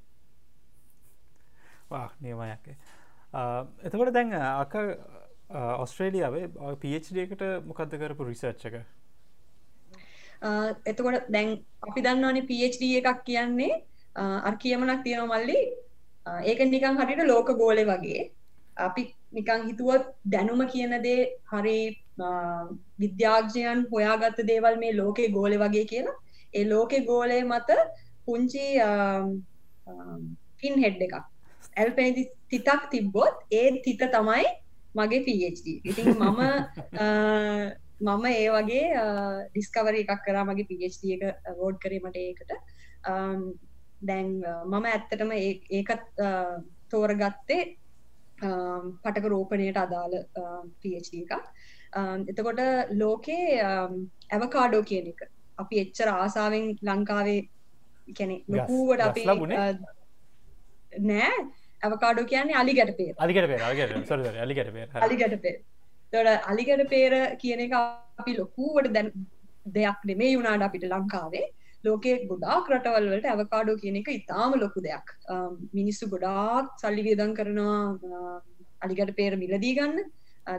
නියමයක් uh, එතකොට දැන් අක ඔස්ට්‍රේලියාවේ පHඩකට මොකක්ද කරපු රිසර්ච්චක එතකොට දැන් අපි දන්නවනේ PhD එකක් කියන්නේ අර කියමනක් තියෙනවා මල්ලි. ඒක නිකන් හරියට ලෝක ගෝලෙ වගේ. අපි නිකං හිතුවත් දැනුම කියන දේ හරි විද්‍යාර්ජයන් හොයාගත්ත දේවල් මේ ලෝකෙ ගෝලෙ වගේ කියලා. ඒ ලෝකෙ ගෝලය මත පුංචි පින් හෙඩ් එකක්. ඇල්පෙනදි තිතක් තිබ්බොත් ඒ තිත තමයි මගේ PhD ඉතින් මම මම ඒ වගේ ඩිස්කවර එකක් කරා මගේ PhD එක වෝඩ් කරීමට ඒකට. දැන් මම ඇත්තටම ඒකත් තෝරගත්තේ පටක රෝපණයට අදාළ PhD එකක්. එතකොට ලෝකේ ඇවකාඩෝ කියන එක. අපි එච්චර ආසාාවෙන් ලංකාවේ කැනෙ ලොකූවට අපි නෑ ඇවකාඩෝ කියන්නේ අලිගැට පේ අලිගට පේ අලිගට පේ අලිගට පේ තොට අලිගට පේර කියන එක අපි ලොකූවට දැන් දෙයක් නෙමේ වුණාට අපිට ලංකාවේ. ලෝකේ ගොඩාක් රටවල්වලට ඇවකාඩෝ කියන එක ඉතාම ලොකු දෙයක්. මිනිස්සු ගොඩාක් සල්ලි වියදන් කරනවා අලිගට පේර මිලදී ගන්න.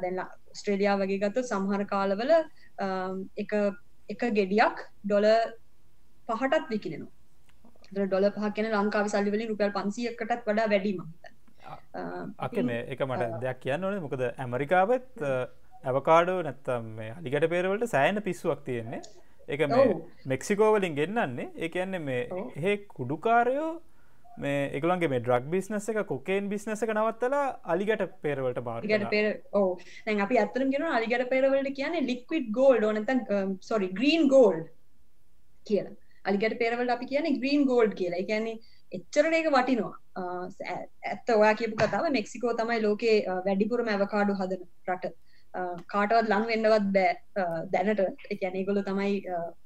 දැන් ස්ට්‍රේලියා වගේ ගත්ත සමහර කාලවල එක ගෙඩියක් ඩොල පහටත් විකිනෙනවා ඩොල පහ කියන ලංකාව සල්ලිවලින් රුපල් පන්සියකටත් වඩා වැඩීම අක මේ එක මට දෙයක් කියන්න ඕනේ. මොකද ඇමරිකාවත් ඇවකාඩෝ නැත්තම් මේ අලිගට පේරවලට සෑන පිස්සුවක් තියෙන්නේ. එක මෙක්සිකෝවලින් ගෙන්න්නන්නේ ඒ කියන්නේ මේ එහෙ කුඩුකාරයෝ මේ එකලන්ගේ මේ ඩ්‍රක් බිස්නස එක කොකේන් බිස්නස එක නවත්තලා අලිගට පේරවලට බාගට පේර ඕ දැන් අපි අත්තරම් ගෙන අලිගට පේරවලට කියන්නේ ලික්විඩ් ගෝල්ඩ ඕනතන් සොරි ග්‍රීන් ගෝල්ඩ් කියලා අලිගට පේරවලට අපි කියන්නේ ග්‍රීන් ගෝල්ඩ් කියලා. කියන්නේ එච්චරට ඒක වටිනවා. ඇත්ත ඔයා කියපු කතාව මෙක්සිකෝ තමයි ලෝකේ වැඩිපුරම ඇවකාඩු හදන රට. කාටවත් ලං වෙන්නවත් බෑ දැනට. එකැන ගොල තමයි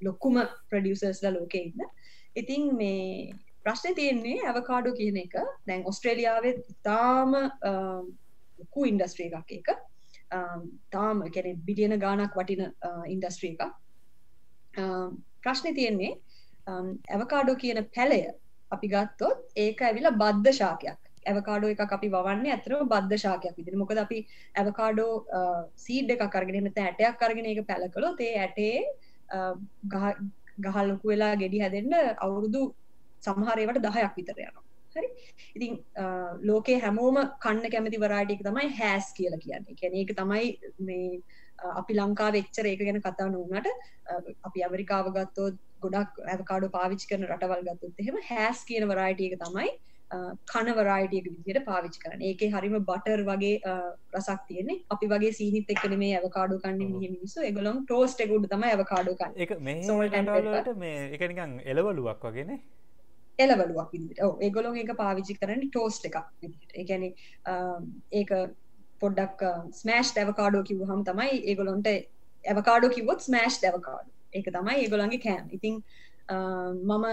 ලොක්කුම ප්‍රඩියසර්ස්ල ලෝකෙ ඉන්න. ඉතින් මේ ප්‍රශ්න තියෙන්නේ ඇවකාඩු කියන එක. දැන් ඔස්ට්‍රේලියාවත් තාම ලොකු ඉන්ඩස්ට්‍රේ එකක් එක තාම කැනෙ බිලියන ගානක් වටින ඉන්ඩස්ට්‍රී එක ප්‍රශ්න තියෙන්නේ Um, ඇවකාඩෝ කියන පැලය අපි ගත්තොත් ඒක ඇවිලා බද්ධ ශාකයක්. ඇවකාඩෝ එක අපි වන්නේ ඇතරම බද්ධ ශාකයක් විදිහට. මොකද අපි ඇවකාඩෝ සීඩ් uh, එකක් අරගෙන එහෙම නැත්නම් ඇටයක් අරගෙන ඒක පැල කළොත් ඒ ඇටේ uh, ගහ ලොකු වෙලා ගෙඩි හැදෙන්න අවුරුදු සමහර ඒවට 10ක් විතර යනවා. හරි? ඉතින් uh, ලෝකේ හැමෝම කන්න කැමති වරායිටි එක තමයි හැස් කියලා කියන්නේ. කියන්නේ ඒක තමයි මේ අපි ලංකාවේ එච්චර ඒක ගැන කතා නොවුනට අපි ඇමරිකාව ගත්තොත් ගොඩක් ඇවකාඩෝ පාවිච්චි කරන රටවල් ගත්තොත් එහෙම හැස් කියන වරායිටි එක තමයි කනවරයිටියක විදියට පාවිච්චි කරන ඒක හරිම බටර් වගේ රසක් තියෙන්නේ. අපි වගේ සීනිත් එක්කන මේ ඇවකාඩු කන්න මිනිස්සු. එගලොම් ටෝස්ට එකුඩ තම ඇවකාඩු කන්න. එක මේට මේ එකනිකන් එලවලුවක් වගෙන එලවලුවක් විදිට ඒගොලොන් එක පාවිච්චි කරන ටෝස්ට එකක් ඒගැන ඒක පොඩ්ඩක් ස්මෑෂ් ඇවකාඩෝ කිව් හම තමයි ඒගොලොන්ට ඇවකාඩෝ කිවොත් ස්මෑෂ් ඇවකාඩු ඒක තමයි ඒගොලන්ගේ කෑම්. ඉතිං uh, මම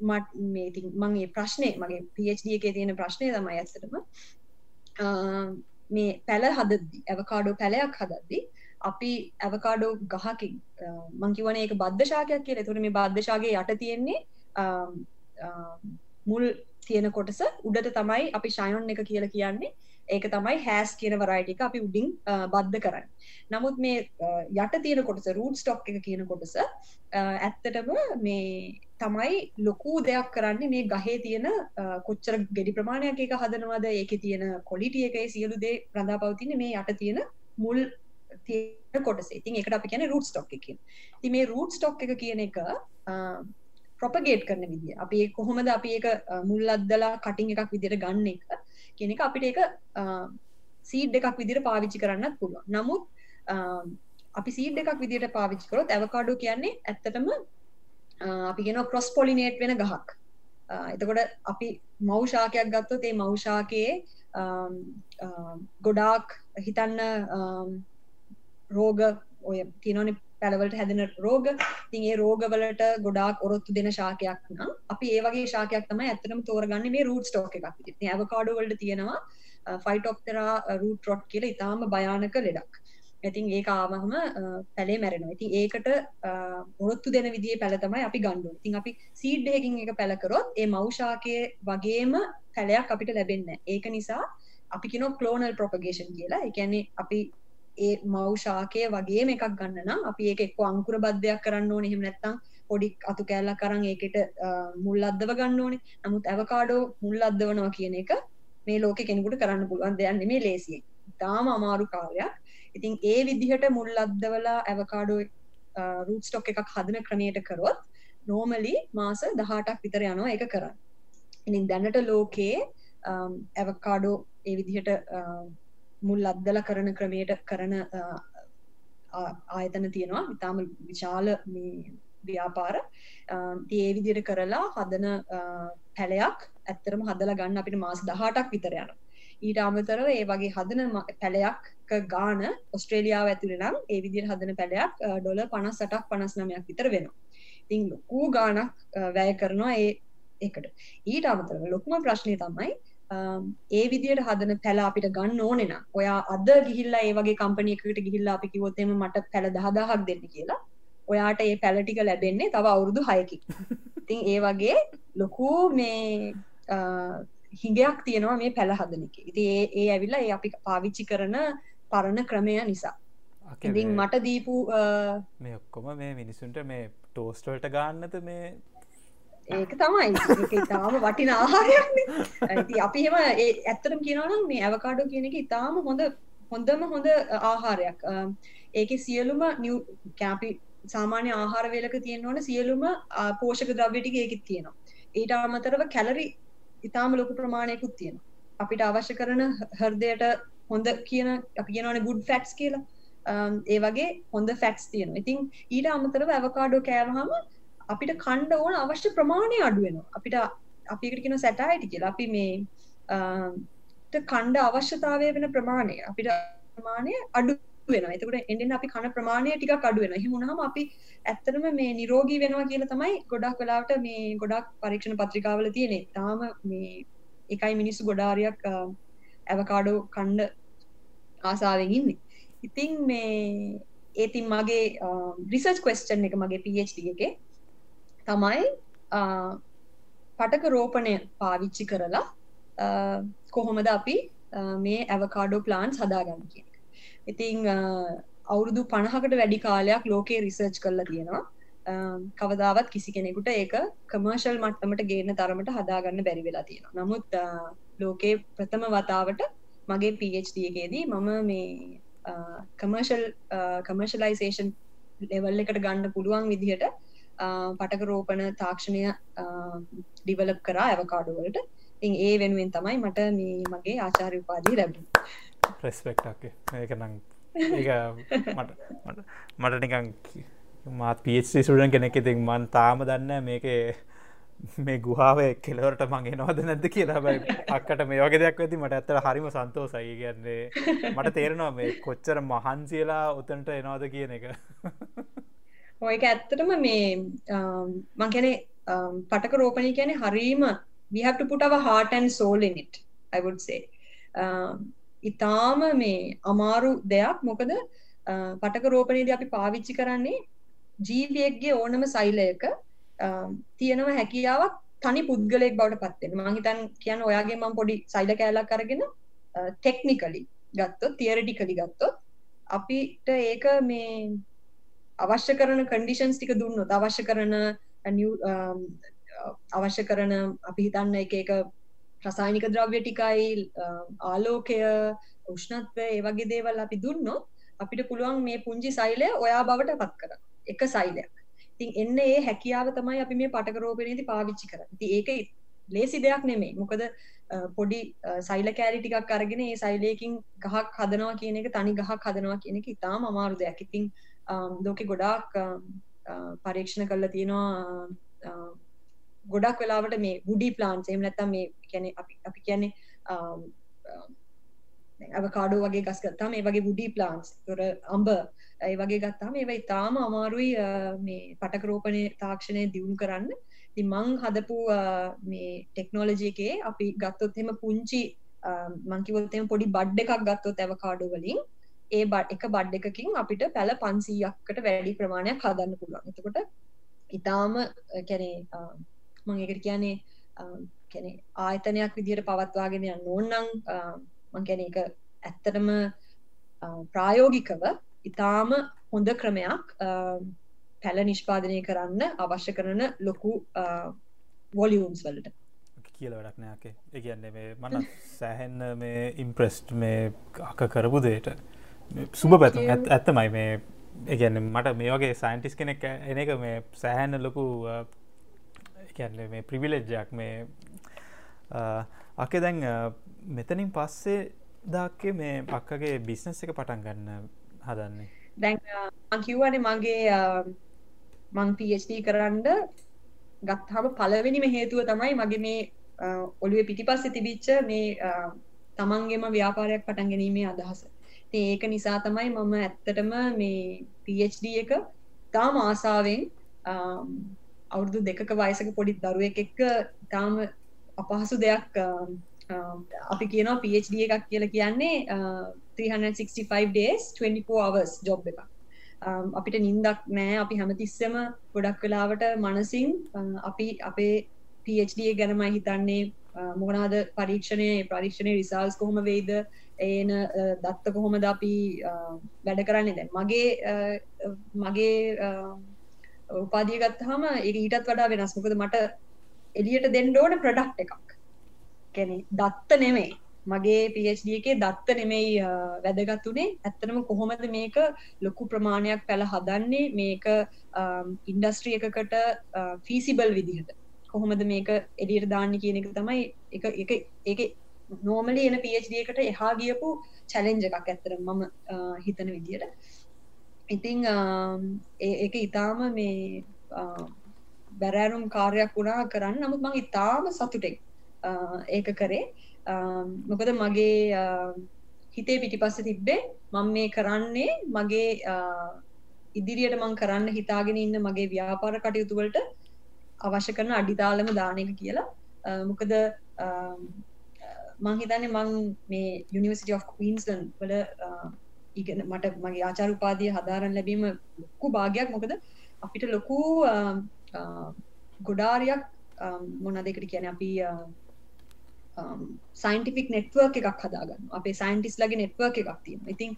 මට මේති මගේ ප්‍රශ්නය මගේ පD එකේ තියෙන ප්‍රශ්නය තමයි ඇත්තටම uh, මේ පැල හදද්දි ඇවකාඩෝ පැලයක් හදද්දි අපි ඇවකාඩෝ ගහකින් uh, මංකිවන එක බද්ධශාකයක් කියල. තුර මේ බද්ධශාගේ යට තියෙන්නේ මුල් තියෙන කොටස උඩට තමයි අපි ශයොන් එක කියල කියන්නේ. ඒක තමයි හැස් කියන වරයිටික අපි උඩින් බද්ධ කරන්න. නමුත් මේ යට තියෙන කොටස රූට් ස්ටොක් එක කියන කොටස ඇත්තටම මේ තමයි ලොකු දෙයක් කරන්නේ මේ ගහේ තියෙන කොච්චර ගෙඩි ප්‍රමාණයක් එක හදනවද ඒක තියෙන කොලිටිය එකයි සියලු දේ රඳා පවතින මේ යට තියෙන මුල් තියෙන කොටසේ. ඉතින් එකට අපි කියන රූට් ස්ටොක් එකකින් ඉතින් මේ රූට් ස්ටොක් එක කියන එක ප්‍රොපගේට් කරන විදිිය. අපි කොහොමද අපි එක මුල් අද්දලා කටින් එකක් විදිර ගන්න එක? කියන එක අපිට එක සීඩ් එකක් විදිර පාවිච්චි කරන්නත් පුළුවන්. නමුත් අපි සීඩ් එකක් විදිට පාවිච්චි කරොත් ඇවකාඩෝ කියන්නේ ඇත්තටම අපි ගෙන කොස් පොලිනේට් වෙන ගහක්. එතකොට අපි මෞෂාකයක් ගත්තොත් ඒ මෞෂාකයේ ගොඩාක් හිතන්න රෝග ඔය තිනොන පැළවලට හැදෙන රෝග. තින් ඒ රෝගවලට ගොඩාක් ඔරොත්තු දෙන ශාකයක් නම් අපි ඒ වගේ ශාකයක් තමයි ඇත්තටම තෝරගන්න මේ රූට් ස්ටෝක් එකක්. ඉතින් ඇවකාඩෝ වලට තියෙනවා ෆයිටොප්ටෙරා රූට් රොට් කියලා ඉතාම භයානක ලෙඩක්. ඉතින් ඒක ආවහම පැලේ මැරෙනවා. ඉතින් ඒකට ඔරොත්තු දෙන විදිහේ පැල තමයි අපි ගන්න ඕනේ ඉතින් අපි සීඩ් එකකින් එක පැල කරොත් ඒ මවුශාකයේ වගේම පැලයක් අපිට ලැබෙන්නේ ඒක නිසා අපි කියනවා ක්ලෝනල් ප්‍රොපගේෂන් කියලා. ඒ කියන්නේ අපි ඒ මෞෂාකය වගේ එකක් ගන්න නම් අපි ඒක එක්ක අංකුර බද්ධයක් කරන්න ඕනේ. එහෙම නැත්නම් පොඩි අතු කෑල්ලක් කරන් ඒකට මුල් අද්දව ගන්න ඕනේ. නමුත් ඇවකාඩෝ මුල් අද්දවනවා කියන එක මේ ලෝකෙ කෙනෙකුට කරන්න පුළුවන් දෙයක් නෙමෙයි ලේසියෙන්. තාම අමාරු කාර්යයක්. ඉතින් ඒ විදිහට මුල් අද්දවලා ඇවකාඩෝ රූට් ස්ටොක් එකක් හදන ක්‍රමයට කරොත් නෝමලි මාස 18ක් විතර යනවා ඒක කරන්න. ඉතින් දැනට ලෝකයේ ඇවකාඩෝ ඒ විදිහට මුල් අද්දල කරන ක්‍රමයට කරන ආයතන තියෙනවා. ඉතාම විශාල ව්‍යාපාර. ඒ විදියට කරලා හදන පැලයක් ඇත්තරම හදල ගන්න අපිට මාස දහටක් විතර යන ඊට අමතරව ඒ වගේ හදන පැලයක් ගාන ඔස්ට්‍රේලියාව ඇතුළ නම් ඒ විදිර හදන පැලයක් ඩොල පනස් සටක් පනස් නමයක් විතර වෙනවා. ඉතිං ලොකූ ගානක් වැය කරනවා ඒ එකට ඊට අමතරව ලොකුම ප්‍රශ්නය තමයි ඒ විදියට හදන පැල අපිට ගන්න ඕනෙන ඔයා අද ගිහිල්ලා ඒ වගේ කම්පනියකට ගිහිල්ලා අපි කිවොත්තෙම මට පැළ දහදාහක් දෙන්න කියලා ඔයාට ඒ පැලටික ලැබෙන්නේ තව අවුරුදු හයකි ඉතින් ඒ වගේ ලොකු මේ හිඟයක් තියෙනවා මේ පැළ හදන එක. ඉති ඒ ඒ ඇවිල්ලා ඒ අපි පාවිච්චි කරන පරණ ක්‍රමය නිසා. ඉතින් මට දීපු මේ ඔක්කොම මේ මිනිසුන්ට මේ ටෝස්ටල්ට ගන්නත මේ ඒක තමයි. ඉතාම වටින ආහාරයක් අපි හෙම ඇත්තරම් කියනනම් මේ ඇවකාඩෝ කියන එක ඉතාම හොඳ හොඳම හොඳ ආහාරයක්. ඒක සියලුම නිව් කෑපි සාමාන්‍ය ආහාර වේලක තියෙනවන සියලුම පෝෂක ද්‍රව්‍යටික ඒකත් තියෙනවා. ඊට අමතරව කැලරි ඉතාම ලොකු ප්‍රමාණයකුත් තියෙන අපිට අවශ්‍ය කරන හර්දයට හොඳ කියන අපි කියනවන ගුඩ් ෆැක්ස් කියලා. ඒ වගේ හොඳ ෆැක්ස් තියෙන ඉතින් ඊට අමතරව ඇවකාඩෝ කෑවහම අපිට කණ්ඩ ඕන අවශ්‍ය ප්‍රමාණය අඩුවෙනවා අපිට අපිකට කියන සැටයිටි කියලා. අපි මේ කණ්ඩ අවශ්‍යතාවය වෙන ප්‍රමාණය අපිට ප්‍රමාණය අඩු වෙන එතකට එඩෙන් අපි කණ ප්‍රමාණය ටික අඩු වෙන හිමුණහම අපි ඇත්තනම මේ නිරෝගී වෙනවා කියලා තමයි ගොඩක් වෙලාවට මේ ගොඩක් පරීක්ෂණ පත්‍රිකාවල තියෙනෙ තාම මේ එකයි මිනිස්සු ගොඩාරයක් ඇවකාඩෝ කණ්ඩ ආසාාවෙන් ඉන්නේ. ඉතින් මේ ඒතින් මගේ රිසර්ච් කස්ටන් එක මගේ PhD එකේ තමයි පටක රෝපණය පාවිච්චි කරලා කොහොමද අපි මේ ඇවකාඩෝ ප්ලාන්ස් හදාගන්න කියන ඉතිං අවුරුදු පණහකට වැඩි කාලයක් ලෝකයේ රිසර්ච් කරලා තියෙනවා. කවදාවත් කිසි කෙනෙකුට ඒක කමර්ශල් මට්ටමට ගේන තරමට හදාගන්න බැරි වෙලා තියෙනවා. නමුත් ලෝකයේ ප්‍රථම වතාවට මගේ PhD එකේදී මම මේ කමර්ශල් කමර්ශලයිසේෂන් ලෙවල් එකට ගන්න පුළුවන් විදිහට පටක රෝපණ තාක්ෂණය ඩිවලප් කරා ඇවකාඩුවලට ඉන් ඒ වෙනුවෙන් තමයි මට මේ මගේ ආචාරය උපාදී ලැබ ප්‍රෙස්පෙක්ටක් ඒක නං මට මට නිකං මාත් පිස් සුඩන් කෙනෙක් ඉතින් මන් තාම දන්න මේක මේ ගුහාාව කෙලවරට මගේ නොවද නැද්ද කියලා. බයි අක්කට මේ වගේ දෙයක් ඇති මට ඇත්තට හරිම සන්තෝසයි. කියන්නේ මට තේරෙනවා මේ කොච්චර මහන්සියලා උතන්ට එනවාද කියන එක. ඔයක ඇත්තටම මේ මං කැනෙ පටක රෝපණය කියැනෙ හරීම we have to put our heart and soul in it I would say. ඉතාම මේ අමාරු දෙයක්. මොකද පටක රෝපණයේදී අපි පාවිච්චි කරන්නේ ජීවියෙක්ගේ ඕනම සෛලයක තියෙනව හැකියාවක් තනි පුද්ගලයෙක් බවට පත් වෙනවා මම හිතන් කියන්නේ ඔයාගේ මම පොඩි සෛල කෑල්ලක් අරගෙන ටෙක්නිකලි ගත්තොත් තියරිටිකලි ගත්තොත් අපිට ඒක මේ අවශ්‍ය කරන කන්ඩිෂන්ස් ටික දුන්නොත් අවශ්‍ය කරන uh, um, uh, අවශ්‍ය කරන අපි හිතන්න එක එක රසායනික ද්‍රව්‍ය ටිකයි uh, ආලෝකය උෂ්ණත්වය ඒ වගේ දේවල් අපි දුන්නොත් අපිට පුළුවන් මේ පුංචි සෛලය ඔයා බවට පත් කරන්න. එක සෛලයක්. ඉතින් එන්න ඒ හැකියාව තමයි අපි මේ පටක රෝපණයේදී පාවිච්චි කරන්නේ. ඉතින් ඒක ලේසි දෙයක් නෙමෙයි. මොකද පොඩි සෛල කෑලි ටිකක් අරගෙන ඒ සෛලයකින් ගහක් හදනවා කියන එක තනි ගහක් හදනවා කියන එක ඉතාම අමාරු දෙයක්. ඉතින් ලෝකෙ ගොඩාක් පරීක්ෂණ කරලා තියෙනවා ගොඩක් වෙලාවට මේ වුඩි ප්ලාන්ට්ස් එහෙම නැත්නම් මේ කියන්නේ අපි අපි කියන්නේ අවකාඩෝ වගේ ගස් ගත්තාම ඒ වගේ වුඩි ප්ලාන්ට්ස් තොර අඹ ඒ වගේ ගත්තාම ඒවා ඉතාම අමාරුයි මේ පටක රෝපණය තාක්ෂණය දියුණු කරන්න. ඉතින් මං හදපු මේ ටෙක්නෝලොජි එකේ අපි ගත්තොත් එහෙම පුංචි මං කිව්වොත් එහෙම පොඩි බඩ් එකක් ගත්තොත් අවකාඩෝ වලින් ඒ බඩ් එක බඩ් එකකින් අපිට පැල 500කට වැඩි ප්‍රමාණයක් හදන්න පුළුවන්. එතකොට ඊටාම කියන්නේ මං ඒකට කියන්නේ කියන්නේ ආයතනයක් විදිහට පවත්වාගෙන යන්න ඕන නම් මං කියන එක ඇත්තටම ප්‍රායෝගිකව ඉතාම හොඳ ක්‍රමයක් පැල නිෂ්පාදනය කරන්න අවශ්‍ය කරන ලොකු වොලියුම්ස් වලට. කියල වැඩක් නෑකේ එකන්නේ මේ මන සෑහෙන්න මේ ඉම්ප්‍රෙස්ට් මේ අක කරපු දේට සුබ පැතු ඇත්තමයි මේ එකන්න මට මේ වගේ සයින්ටිස් කෙනෙක් එන එක මේ සෑහැන්න ලොකු එකන්න මේ ප්‍රිවිලෙජ්ජයක් මේ අකේ දැන් මෙතනින් පස්සේ දාක්කේ මේ පක්කගේ බිස්නස් එක පටන් ගන්න හදන්නේ? දැන් කිව්වනේ මගේ මං PhD කරන්න ගත්තාම පළවෙනිම හේතුව තමයි මගේ මේ ඔළුවේ පිටිපස්සේ තිබිච්ච මේ තමන්ගේම ව්‍යාපාරයක් පටන් ගැනීමේ අදහස. ඉතින් ඒක නිසා තමයි මම ඇත්තටම මේ PhD එක තාම ආසාවෙන් අවුරුදු දෙකක වයසක පොඩි දරුවෙක් එක්ක තාම අපහසු දෙයක් අපි කියනවා PhD එකක් කියලා කියන්නේ 365 days 24 hours job එකක්. අපිට නින්දක් නෑ. අපි හැමතිස්සෙම ගොඩක් වෙලාවට මනසින් අපි අපේ PhD එක ගැනමයි හිතන්නේ මොකනාද පරීක්ෂණය? පරීක්ෂණය රිසල්ස් කොහොම වෙයිද? ඒන දත්ත කොහොමද අපි වැඩ කරන්නේ? දැන් මගේ මගේ උපාදිය ගත්තහම ඒක ඊටත් වඩා වෙනස්. මොකද මට එලියට දෙන්න ඕන ප්‍රොඩක්ට් එකක්. කැනෙ දත්ත නෙමෙයි. මගේ PhD එකේ දත්ත නෙමෙයි වැදගත්තුනේ ඇත්තනම කොහොමද මේක ලොකු ප්‍රමාණයක් පැළ හදන්නේ? මේක ඉන්ඩස්ට්‍රිය එකකට ෆීසිබල් විදිහට. කොහොමද මේක එඩියට දාන්න කියන එක තමයි එක එක එක නෝමලි එන PhD එකට එහා ගියපු චැලෙන්ජ එකක් ඇත්තර මම හිතන විදියට. ඉතිං ඒක ඉතාම මේ බැරෑරුම් කාර්යක් වුණා කරන්න. නමුත් මං ඉතාම සතුටෙක් ඒක කරේ. මොකද මගේ හිතේ පිටිපස්ස තිබ්බේ මම මේ කරන්නේ මගේ ඉදිරියට මං කරන්න හිතාගෙන ඉන්න මගේ ව්‍යාපාර කටයුතු වලට අවශ්‍ය කරන අඩිතාලම දාන එක කියලා. මොකද මං හිතන්නේ මං මේ University of Queensland වල ඉගෙන මට මගේ ආචාර්ය උපාධිය හදාරන්න ලැබීම ලොකු භාගයක්. මොකද අපිට ලොකු ගොඩාරියක් මොනවද ඒකට කියන්නේ අපි සයින්ටිෆික් නෙට්වර්ක් එකක් හදාගන්න අපේ සයින්ටිස් ලගේ නෙට්වර්ක් එකක් තියෙන ඉතින්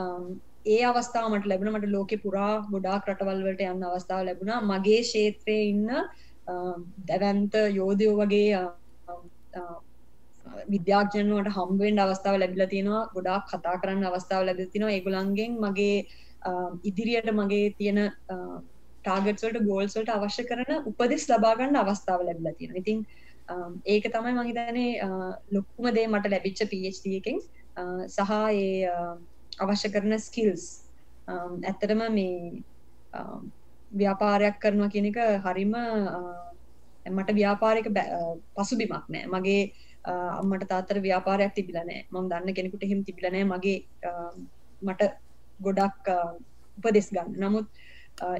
um, ඒ අවස්ථාවට ලැබුණ. මට ලෝකෙ පුරා ගොඩාක් රටවල්වලට යන්න අවස්ථාව ලැබුණා. මගේ ක්ෂේත්‍රයේ ඉන්න um, දැවන්ත යෝධයෝ වගේ um, uh, විද්‍යාඥයන්ට හම්බෙන්ඩ අවස්ථාව ලැබිලා තියෙනවා. ගොඩාක් කතා කරන්න අවස්ථාව ලැබිලා තිනවා ඒගොල්ලන්ගෙන් මගේ ඉදිරියට මගේ තියෙන ටාගට්වලට ගෝල්ස්වලට අවශ්‍ය කරන උපදෙස් ලබාගන්න අවස්ථාව ලැබිලා තියෙනවා. ඉතින් ඒක තමයි මහිතනේ ලොක්කුම දේ මට ලැබිච්ච PhD එකෙන් සහ ඒ අවශ්‍ය කරන ස්කිල්ස් ඇත්තටම මේ ව්‍යාපාරයක් කරනවා කියන එක හරිම මට ව්‍යාපාරයක පසුබිමක් නෑ. මගේ අම්මට තාත්තර ව්‍යාපාරයක් තිබිලා නෑ. මම දන්න කෙනෙකුට එහෙම තිබිලා නෑ මගේ මට ගොඩක් උපදෙස් ගන්න. නමුත්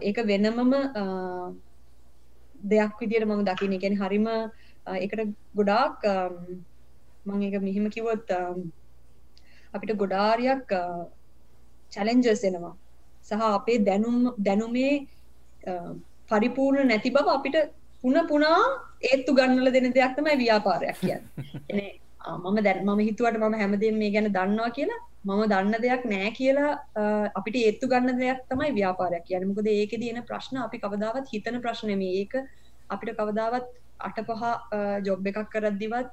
ඒක වෙනමම දෙයක් විදියට මම දකින්න. කියන්නේ හරිම එකට ගොඩාක් මං එක මෙහෙම කිවොත් අපිට ගොඩාරියක් චැලෙන්ජර්ස් එනවා. සහ අපේ දැනුම් දැනුමේ පරිපූර්ණ නැති බව අපිට පුන පුනා ඒත්තු ගන්නල දෙන දෙයක් තමයි ව්‍යාපාරයක් කියන්න. එනේ මම දැන් මම හිතුවට මම හැමදේම මේ ගැන දන්නවා කියලා මම දන්න දෙයක් නෑ කියලා අපිට ඒත්තු ගන්න දෙයක් තමයි ව්‍යාපාරයක් කියන්නේ. මොකද ඒකේදී එන ප්‍රශ්න අපි කවදාවත් හිතන ප්‍රශ්න නෙමෙයි ඒක අපිට කවදාවත් අට පහ ජොබ් එකක් කරද්දිවත්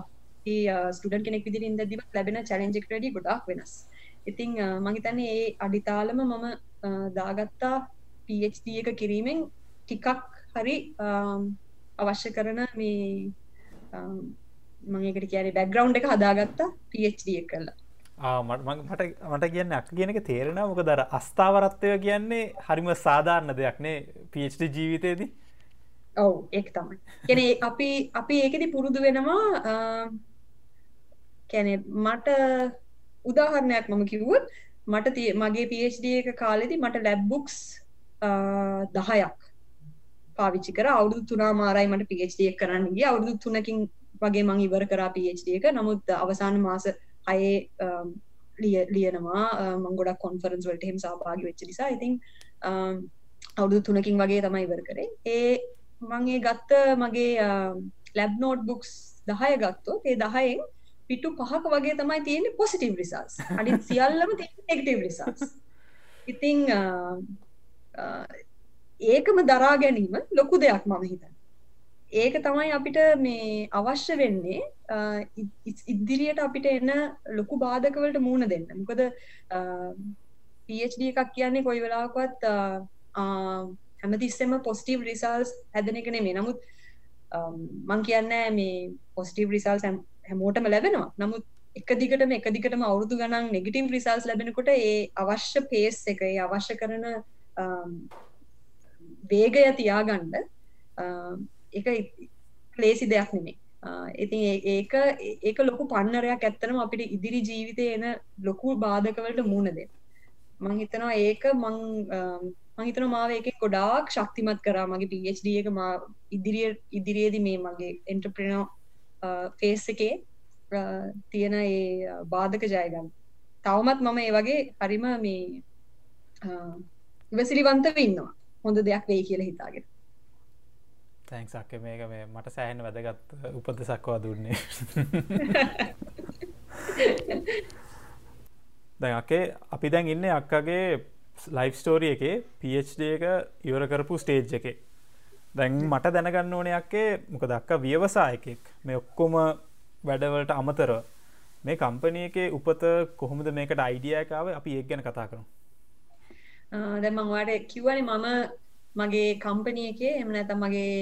අපි ස්ටුඩන්ට් කෙනෙක් විදිහට ඉඳද්දිවත් ලැබෙන චැලෙන්ජ් එකට වැඩිය ගොඩාක් වෙනස්. ඉතින් මම හිතන්නේ ඒ අඩිතාලම මම දාගත්තා PhD එක කිරීමෙන් ටිකක් හරි අවශ්‍ය කරන මේ මගේකට කියන බැග්‍රවන්් එක හදාගත්තා එක කරලා. මට මට කියන්න අක් කියනක තේරෙන මොක දර අස්ථාවරත්වය කියන්නේ හරිම සාධාරණ දෙයක්නේ PhD ජීවිතයේදී ඔව් ඒක තමයි. කැන අපි අපි ඒකෙදි පුරුදු වෙනවා කැනෙ මට උදාහරණයක් මම කිව්වොත් මට මගේ PhD එක කාලෙදි මට ලැබ්බුක්ස් දහයක් පාවිච්චි කර. අවුදු තුනා මාරයි මට PhD එක කරන්න ගිය. අවුරුදු තුනකින් වගේ මං ඉවර කරා PhD එක. නමුත් අවසාන මාස අයේ ලියනවා. මං ගොඩක් කොන්ෆරන්ස් වලට එහෙම සහභාගී වෙච්ච නිසා. ඉතින් අවුරුදු තුනකින් වගේ තමයි ඉවර කරේ. ඒ මං ඒ ගත්ත මගේ ලැබ් නෝට් බුක්ස් 10 ගත්තොත් ඒ 10න් පිටු පහක වගේ තමයි තියෙන්නේ පොසිටිව් රිසල්ට්ස් අනිත් සියල්ලම තියෙන්නේ නෙගටිව් රිසල්ට්ස් ඉතින් ඒකම දරා ගැනීම ලොකු දෙයක් මම හිතන ඒක තමයි අපිට මේ අවශ්‍ය වෙන්නේ ඉදිරියට අපිට එන්න ලොකු බාධකවලට මූුණ දෙන්න. මොකද PhD එකක් කියන්නේ කොයි වෙලාකවත් හැමතිස්සෙම පොස්ටීව් රිසල්ස් හැදන එක නෙමේ නමුත් මං කියන්න මේ පොස්ටීව් රිසල්ස් හැමෝටම ලැබෙනවා. නමුත් එක දිගටම එක දිගටම අවුරුදු ගණන් නෙගටීම් රිසල්ස් ලැබෙනකොට ඒ අවශ්‍ය පේස් එක අවශ්‍ය කරන වේගය තියාගන්න එක ක්ලේසි දෙයක් නෙමේ ඉතින් ඒක ඒක ලොකු පන්නරයක් ඇත්තනම අපිට ඉදිරි ජීවිතය එන ලොකු බාධකවලට මුණ දෙ මං හිතනවා ඒක මං මහිතන මාව එක ගොඩාක් ශක්තිමත් කරා. මගේ PhD එක මා ඉදිරිය ඉදිරියේදි මේ මගේ එන්ට්‍රප්‍රනෝ ෆේස් එකේ තියෙන ඒ බාධක ජයගන්න තවමත් මම ඒ වගේ හරිම මේ ඉවසිලිවන්තව ඉන්නවා. හොඳ දෙයක් වෙයි කියලා හිතාගෙන. තැන්ක්සක්ක මේක මේ මට සෑහෙන වැදගත් උපදෙසක්වා දුන්නේ. දැන් අකේ අපි දැන් ඉන්න අක්කගේ ලයිෆ් ස්ටෝරිය එකේ PhD එක ඉවර කරපු ස්ටේජ් එකේ. දැන් මට දැනගන්න ඕනයක්කේ මොක දක්ක ව්‍යවසායකෙක්. මේ ඔක්කොම වැඩවලට අමතරව. මේ කම්පනය එකේ උපත කොහොමද මේකට අයිඩියකාව අපි ඒ ගැන කතා කරු දැන් මම ඔයාලට කිව්වනේ මම මගේ කම්පැනි එකේ එහෙම නැත්නම් මගේ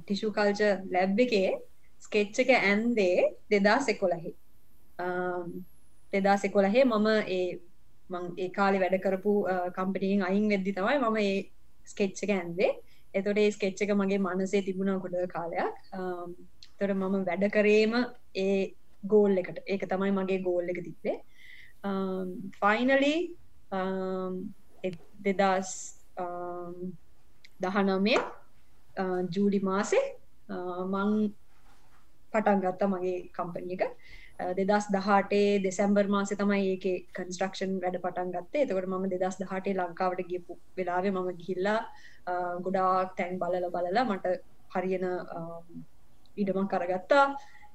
ටිෂු කල්චර් ලැබ් එකේ ස්කෙච් එක ඇන්දේ 2011 2011 මම ඒ මං ඒ කාලේ වැඩ කරපු කම්පැනි එකෙන් අයින් වෙද්දි තමයි මම ඒ ස්කෙච් එක ඇන්දේ. එතකොට ඒ ස්කෙච් එක මගේ මනසේ තිබුණා ගොඩ කාලයක්. එතකොට මම වැඩ කරේම ඒ ගෝල් එකට. ඒක තමයි මගේ ගෝල් එක තිබ්බේ. ෆයිනලි Um, දෙදස් um, දහනමය uh, ජූඩි මාසේ uh, මං පටන් ගත්තා මගේ කම්පනි එක. Uh, දෙදස් දහටේ දෙසැම්බර් මාසෙ තමයි ඒක කන්ස්ට්‍රක්ෂන් වැඩ පටන් ගත්තේ. එතකොට මම දෙදස් දහටේ ලංකාවට ගියපු වෙලාවේ මම ගිහිල්ලා ගොඩාක් තැන් බලල බලලා මට හරියන um, ඉඩමක් කරගත්තා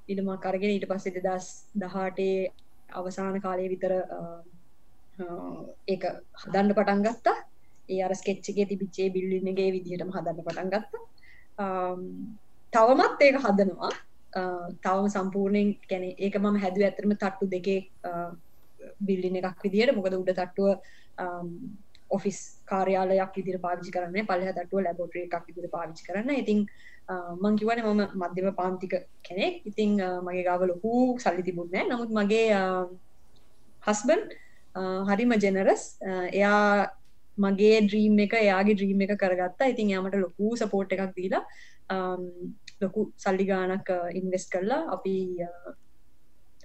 ඉඩමක් කරගෙන ඊට පස්සේ දෙදස් දහටේ අවසාන කාලය විතර ඒක හදන්න පටන් ගත්තා. ඒ අර ස්කෙච්චගේ තිබිච්චේ බිල්ලිනගේ විදිහටම හදන්න පටන් ගත්තා. තවමත් ඒක හදනවා. තවම සම්පූර්ණයෙන් ගැන ඒක මම හැදුව ඇතරම තට්ටු දෙකේ බිල්ලින එකක් විදිහට. මොකද උඩ තට්ටුව ඔෆිස් කාර්යාලයක් විදිර පාවිචි කරන්න පල්හ තටුව ලැබොට්‍රිය එකක් විදිර පාවිචි කරන්න ඉතින් මංකිවන මම මධ්‍යම පාන්තික කෙනෙක්. ඉතිං මගේ ගාවල හූ සල්ලි තිබුන්නෑ නමුත් මගේ හස්බන් හරිම ජෙනරස් එයා මගේ ඩ්‍රීම් එක එයාගේ ඩ්‍රීම් එක කරගත්තා. ඉතින් යාමට ලොකු සපෝට් එකක් දීලා ලොකු සල්ලි ගානක් ඉන්වෙස් කරලා අපි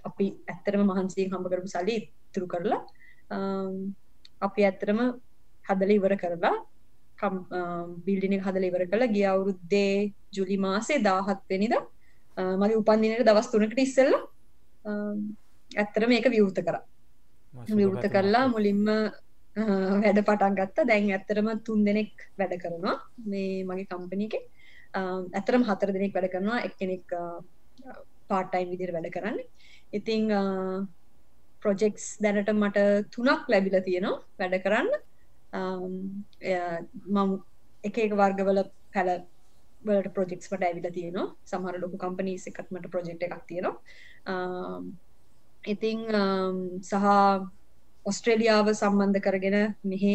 අපි ඇත්තරම මහන්සියෙන් හම්බ කරපු සල්ලි ඉතුරු කරලා අපි ඇත්තරම හදල ඉවර කරලා බිල්ඩින හදල ඉවර කළ ගිය අවුරුද්දේ ජුලි මාසේ දාහත් වෙනිද මගේ උපන්දිනයට දවස් තුනකට ඉස්සෙල්ලා ඇත්තර මේක විවෘත කර. විවෘත කරලා මුලින්ම වැඩ පටන් ගත්ත. දැන් ඇත්තරම තුන් දෙනෙක් වැඩ කරනවා මේ මගේ කම්පනි එක. ඇතරම හතර දෙනෙක් වැඩ කරනවා. එක්කෙනෙක් පාටයිම් විදිර වැඩ කරන්න. ඉතිං ප්‍රොජෙක්ස් දැනට මට තුනක් ලැබිල තියෙනවා වැඩ කරන්න. මම එක එක වර්ගවල පැල වලට ප්‍රොජෙක්ස් මට ඇවිල තියෙනවා. සමහර ලොකු කම්පනීස් එකත්මට ප්‍රොජෙක්් එකක් තියෙනවා ඉතිං සහ ඔස්ට්‍රේලියාව සම්බන්ධ කරගෙන මෙහෙ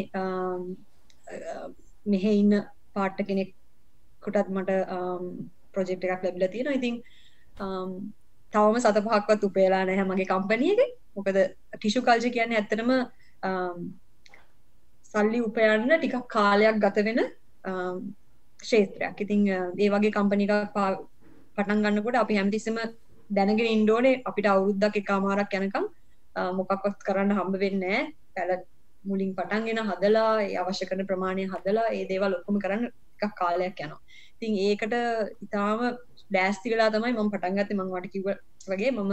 මෙහෙ ඉන්න පාට්ට කෙනෙක් කොටත් මට ප්‍රොජෙක්් එකක් ලැබිල තියෙන ඉතින් තවම සත පහක්වත් උපේලා නැහැ මගේ කම්පනියක මොකද ටිෂු කල්ජ කියන්නේ ඇත්තටම සල්ලි උපයන්න ටිකක් කාලයක් ගත වෙන ක්ෂේත්‍රයක්. ඉතිං ඒ වගේ කම්පනික පටන් ගන්නකොට අපි හැමතිස්සම දැනගෙන ඉන්ඩෝනේ අපිට අවුරුද්දක් එක අමාරක් යනකම් මොකක්වත් කරන්න හම්බ වෙන්න පැල මුලින් පටන්ගෙන හදලා අවශ්‍ය කරන ප්‍රමාණය හදලා ඒ දේවල් ඔක්කොම කරන්න එකක් කාලයක් යනවා. ඉතින් ඒකට ඉතාම ඩෑස්ති වෙලා තමයි මම පටන්ගත්තේ මං වට කිව වගේ මම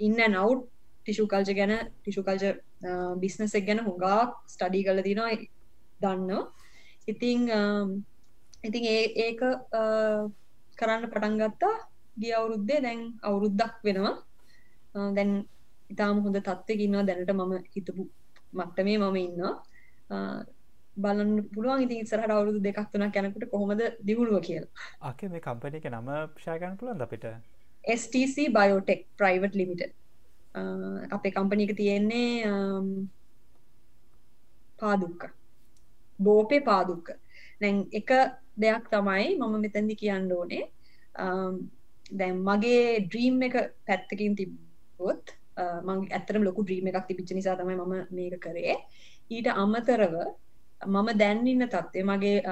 ඉන්න නවු් ටිෂු කල්ජ ගැන ටිෂු කල්ජ බිස්නසෙක් ගැන හුඟක් ස්ටඩී කල තිනවා. දන්න ඉතිං ඉතින් ඒ ඒක කරන්න පටන්ගත්තා ගිය අවුරුද්දේ දැන් අවුරුද්දක් වෙනවා දැන් ඉතාම හොඳ තත්ත්වකින්නවා දැනට මම හිතපු මට්ටමේ මම ඉන්නවා බලන්න පුළුවන් ඉතින් ඉස්සරහට අවුරුදු දෙකක් තුනක් යනකොට කොහොමද දියුණුව කියලා. අකේ මේ කම්පැනි එක නම ෂෙයා කරන්න පුළුවන්ද අපිට? STC Biotech Private Limited. අපේ කම්පැනි එක තියෙන්නේ පාදුක්ක. බෝපේ පාදුක්ක. දැන් එක දෙයක් තමයි මම මෙතැන්දි කියන්න ඕනේ. දැන් මගේ ඩ්‍රීම් එක පැත්තකින් තිබ්බොත් මං ඇත්තරම ලොකු ඩ්‍රීම් එකක් තිබිච්ච නිසා තමයි මම මේක කරේ. ඊට අමතරව මම දැන් ඉන්න තත්ත්වය මගේ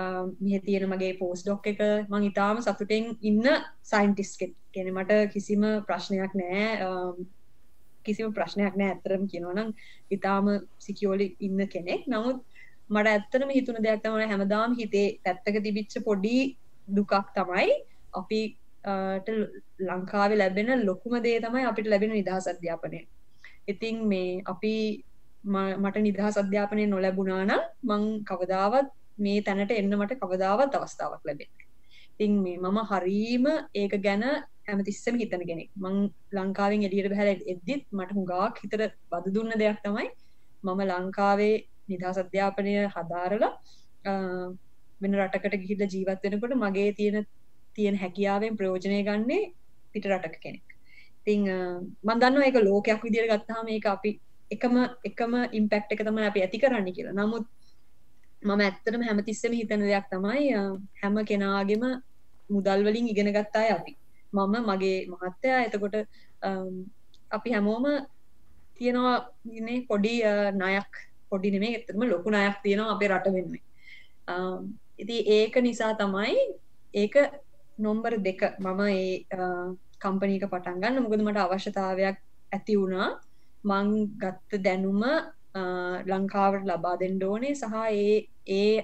මෙහ තියෙන මගේ පෝස් ඩොක් එක මං ඉතාම සතුටෙන් ඉන්න සයින්ටිස් කෙන මට කිසිම ප්‍රශ්නයක් නෑ. කිසිම ප්‍රශ්නයක් නෑ ඇත්තරම කියනවනම් ඉතාම සිකියෝලි ඉන්න කෙනෙක්. නමුත් මට ඇත්තනම හිතුන දෙයක් තමන හැමදාම් හිතේ පැත්තක තිබිච්ච පොඩි දුකක් තමයි අපි ලංකාවේ ලැබෙන ලොකුම දේ තමයි අපිට ලැබෙන නිදහස් අධ්‍යාපනය. ඉතිං මේ අපි මට නිදහස් අධ්‍යාපනය නොලැබුණා නම් මං කවදාවත් මේ තැනට එන්න මට කවදාවත් අවස්ථාවක් ලැබෙන්න තින් මේ මම හරීම ඒක ගැන ඇමතිස්සම හිතන කෙනෙක්. මං ලංකාවෙන් එලියට බැහැල එද්දිත් මට හුඟාක් හිතර බද දුන්න දෙයක් තමයි මම ලංකාවේ නිදහස් අධ්‍යාපනය හදාරලා වෙන රටකට ගිහිල්ල ජීවත් වෙනකොට මගේ තියෙන තියෙන හැකියාවෙන් ප්‍රයෝජනය ගන්නේ පිට රටක කෙනෙක්. තිං මන්දන්න එක ලෝකයක් විදිර ගත්තාම ඒක අපි එකම එකම ඉම්පෙක්් එක තමයි අපි ඇති කරන්න කියලා. නමුත් මම ඇත්තටම හැමතිස්සම හිතන දෙයක් තමයි හැම කෙනාගෙම මුදල්වලින් ඉගෙන ගත්තාය අපි. මම මගේ මහත්තයා එතකොට අපි හැමෝම තියෙනවා නේ පොඩි නයක් පොඩි නෙමේ එතරම ලොකු නයක් තියෙනවා අපේ රට වෙන්නේ ඉති ඒක නිසා තමයි ඒක නොම්බර දෙක මම ඒ කම්පනීක පටන්ගන්න මොකද මට අවශ්‍යතාවයක් ඇති වුණා. මං ගත්ත දැනුම ලංකාවට ලබා දෙන්න ඕනේ. සහ ඒ ඒ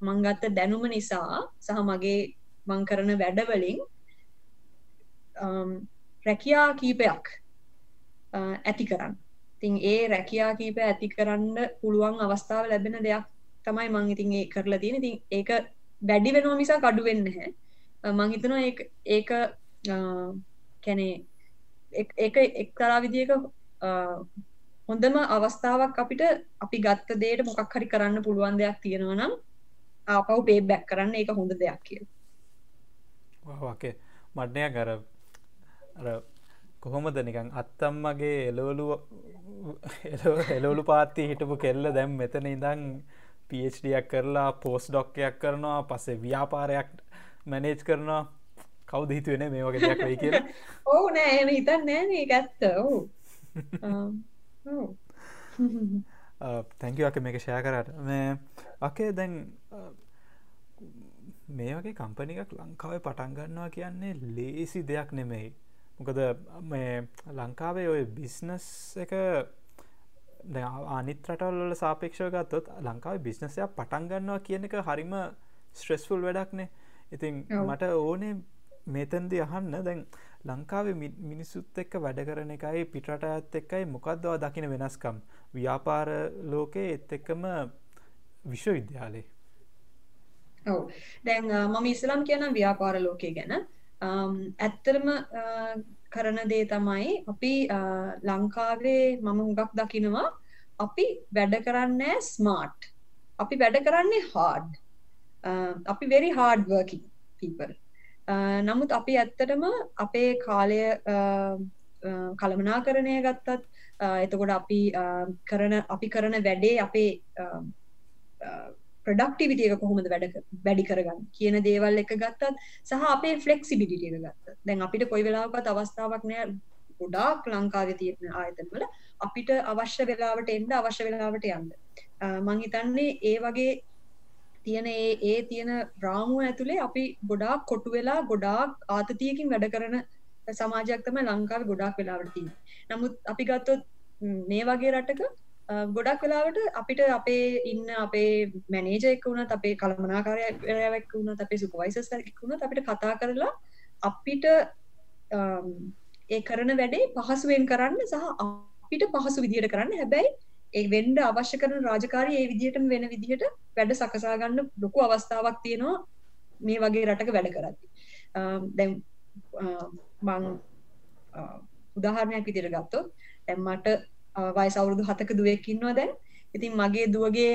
මං ගත්ත දැනුම නිසා සහ මගේ මං කරන වැඩවලින් රැකියා කීපයක් ඇති කරන්න. තින් ඒ රැකියා කීප ඇති කරන්න පුළුවන් අවස්ථාව ලැබෙන දෙයක් තමයි මං ඉතින් ඒ කරලා තියෙන ඉතින් ඒක වැඩි වෙනවා මිසා කඩු වෙන්න හැ මං හිතනවා ඒක කැනේ ඒක එක්තරා විදික හොඳම අවස්ථාවක් අපිට අපි ගත්ත දේට මොකක් හරි කරන්න පුළුවන් දෙයක් තියෙනවා නම් ආපව් පේ බැක් කරන්න ඒක හොඳ දෙයක් කිය වගේ මටනය කර කොහොමද නිකං අත්තම්මගේ එලවලු එලවලු පාත්ති හිටපු කෙල්ල දැම් මෙතන ඉදං පඩක් කරලා පෝස් ඩොක්කයක් කරනවා පස්සේ ව්‍යාපාරයක් මැනේජ් කරනවා. කවුද හිතුවෙන මේ වගේ දෙයක් වෙයි කියලා. ඔවු නෑ එම හිතන් නෑ ගත්ත ඔවු. තැංකක මේක ෂය කරට. මේ අකේ දැන් මේ වගේ කම්පනිකක් ලංකාවේ පටන්ගන්නවා කියන්නේ ලේසි දෙයක් නෙමෙයි. මොකද මේ ලංකාවේ ඔය බිස්නස් එක අනිත් රටවල්ල සාපේක්ෂව ගත්තොත් ලංකාවේ බිස්නසයක් පටන්ගන්නවා කියන එක හරිම ස්ට්‍රෙස්ෆුල් වැඩක්නේ ඉතින් මට ඕනේ මේතන්දි අහන්න. දැන් ලංකාවේ මිනිස්සුත් එක්ක වැඩ කරන එකයි පිටරටත් එක්කයි මොකක්දවා දකින වෙනස්කම්? ව්‍යාපාර ලෝකයේ එත් එක්කම විශ්වවිද්‍යාලේ. ඔව්. දැන් මම ඉස්ලාම් කියන ව්‍යාපාර ලෝකයේ ගැන. ඇත්තරම කරන දේ තමයි අපි ලංකාවේ මම හුඟක් දකිනවා. අපි වැඩ කරන්නේ ස්මාර්ට් අපි වැඩ කරන්නේ හාඩ් Uh, අපි very hard working people. Uh, නමුත් අපි ඇත්තටම අපේ කාලය uh, කළමනාකරණය ගත්තත් එතකොට අපි කරන අපි කරන වැඩේ අපේ ප්‍රඩක්ටිවිටිය එක කොහොමද වැඩ වැඩි කරගන්න කියන දේවල් එක ගත්තත් සහ අපේ ෆ්ලෙක්සිබිලිටිය එක ගත්ත දැන් අපිට කොයි වෙලාවකත් අවස්ථාවක් නෑ. ගොඩාක් ලංකාවේ තියෙන ආයතනවල අපිට අවශ්‍ය වෙලාවට එන්න අවශ්‍ය වෙලාවට යන්න. මං හිතන්නේ ඒ වගේ තියෙන ඒ ඒ තියෙන රාමුව ඇතුළේ අපි ගොඩාක් කොටු වෙලා ගොඩාක් ආතතියකින් වැඩ කරන සමාජයක් තමයි ලංකාවේ ගොඩාක් වෙලාවට තියෙන්නේ. නමුත් අපි ගත්තොත් මේ වගේ රටක ගොඩක් වෙලාවට අපිට අපේ ඉන්න අපේ මැනේජර් එක්ක වුණත් අපේ කළමනාකාරයා එක්ක වුණත් අපේ සුපර්වයිසර්ස් එක්ක වුණත් අපිට කතා කරලා අපිට ඒ කරන වැඩේ පහසුවෙන් කරන්න සහ අපිට පහසු විදියට කරන්න හැබැයි ඒ වෙන්ඩ අවශ්‍ය කරන රාජකාරී ඒ විදිහටම වෙන විදිහට වැඩ සකසා ගන්න ලොකු අවස්ථාවක් තියෙනවා මේ වගේ රටක වැඩ කරද්දි. දැන් මං උදාහරණයක් විදිහට ගත්තොත් දැන් මට වයස අවුරුදු 7ක දුවෙක් ඉන්නවා දැන්. ඉතින් මගේ දුවගේ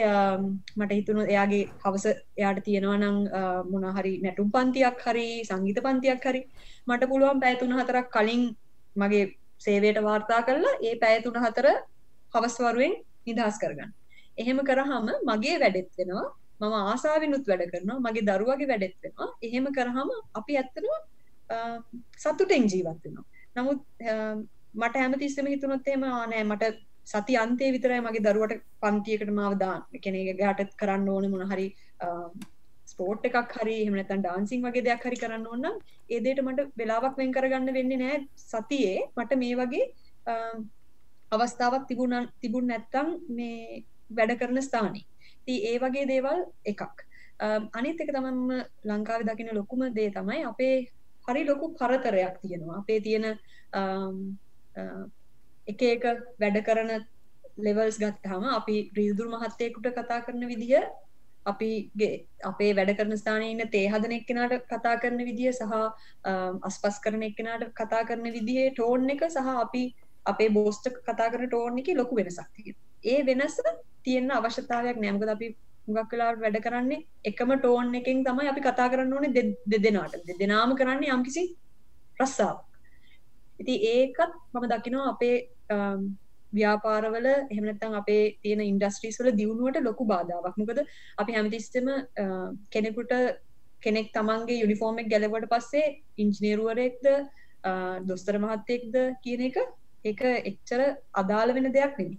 මට හිතුණා එයාගේ හවස එයාට තියෙනවා නම් මොන හරි නැටුම් පන්තියක් හරි සංගීත පන්තියක් හරි. මට පුළුවන් පැය 3-4ක් කලින් මගේ සේවයට වාර්තා කරලා ඒ පැය 3-4 හවස්වරුවෙන් නිදහස් කරගන්න. එහෙම කරාම මගේ වැඩෙත් වෙනවා. මම ආසාවෙනුත් වැඩ කරනවා. මගේ දරුවගේ වැඩෙත් වෙනවා. එහෙම කරාම අපි ඇත්තටම සතුටෙන් ජීවත් වෙනවා. නමුත් මට හැමතිස්සෙම හිතුනොත් එහෙම නෑ මට සති අන්තයේ විතරයි මගේ දරුවට පන්තියකට මාව දාන්න. ඒ කියන්නේ එයාට කරන්න ඕනේ මොන හරි ස්පෝට් එකක් හරි එහෙම නැත්නම් ඩාන්සින් වගේ දෙයක් හරි කරන්න ඕන නම් ඒ දෙයට මට වෙලාවක් වෙන් කරගන්න වෙන්නේ නැහැ සතියේ මට මේ වගේ අවස්ථාවක් තිබුණ තිබුණ නැත්තම් මේ වැඩ කරන ස්ථානයේ. ඉතින් ඒ වගේ දේවල් එකක්. අනිත් එක තමයි ලංකාවේ දකින ලොකුම දේ තමයි අපේ හරි ලොකු පරතරයක් තියෙනවා. අපේ තියෙන එක එක වැඩ කරන ලෙවල්ස් ගත්තාම අපි රීදුරු මහත්තයෙකුට කතා කරන විදිහ අපිගේ අපේ වැඩ කරන ස්ථානයේ ඉන්න තේ හදන එක්කෙනාට කතා කරන විදිය සහ අස්පස් කරන එක්කෙනාට කතා කරන විදිහේ ටෝන් එක සහ අපි අපේ බෝස්ට කතා කරන ටෝන් එක ලොකු වෙනසක් තියෙනවා. ඒ වෙනස තියෙන අවශ්‍යතාවයක් නෑ. මොකද අපි හුඟක් වෙලාවට වැඩ කරන්නේ එකම ටෝන් එකෙන් තමයි අපි කතා කරන්න ඕනේ දෙදෙනාට. දෙදෙනාම කරන්නේ යම්කිසි රස්සාවක්. ඉතින් ඒකත් මම දකිනවා අපේ ව්‍යාපාරවල එහෙම නැත්නම් අපේ තියෙන ඉන්ඩස්ට්‍රීස් වල දියුණුවට ලොකු බාධාවක්. මොකද අපි හැමතිස්සෙම කෙනෙකුට කෙනෙක් තමන්ගේ යුනිෆෝම් එක ගැලවුවට පස්සේ ඉංජිනේරුවරයෙක්ද දොස්තර මහත්තයෙක්ද කියන එක ඒක එච්චර අදාළ වෙන දෙයක් නෙමෙයි.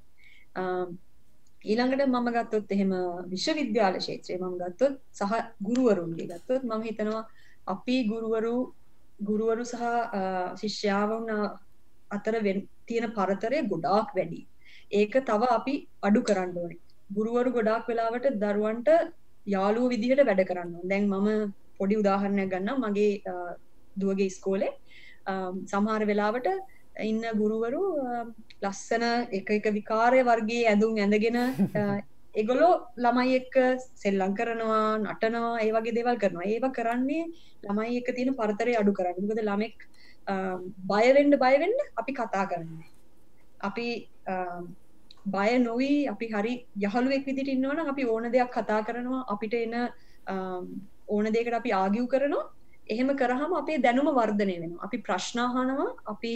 ඊළඟට මම ගත්තොත් එහෙම විශ්වවිද්‍යාල ක්ෂේත්‍රයේ මම ගත්තොත් සහ ගුරුවරුන්ගේ ගත්තොත් මම හිතනවා අපි ගුරුවරු ගුරුවරු සහ ශිෂ්‍යාවුන් අතර තියෙන පරතරය ගොඩාක් වැඩි. ඒක තව අපි අඩු කරන්න ඕනේ. ගුරුවරු ගොඩාක් වෙලාවට දරුවන්ට යාළුවෝ විදිහට වැඩ කරන්න ඕනේ. දැන් මම පොඩි උදාහරණයක් ගන්නම් මගේ දුවගේ ඉස්කෝලේ සමහර වෙලාවට ඉන්න ගුරුවරු ලස්සන එක එක විකාරය වර්ගේ ඇඳුම් ඇඳගෙන එගොලෝ ළමයි එක්ක සෙල්ලං කරනවා නටනවා ඒ වගේ දේවල් කරනවා. ඒව කරන්නේ ළමයි එක තියෙන පරතරය අඩු කරන්න. මොකද ළමෙක් බයවෙන්ඩ බයවෙන්ඩ අපි කතා කරන්නේ අපි බය නොවී අපි හරි යහළුවෙක් විදිට ඉන්නවන අපි ඕන දෙයක් කතා කරනවා අපිට එන ඕන දෙකට අපි ආගිව් කරනවා එහෙම කරහම අපේ දැනුම වර්ධනය වෙන අපි ප්‍රශ්නාහනවා අපි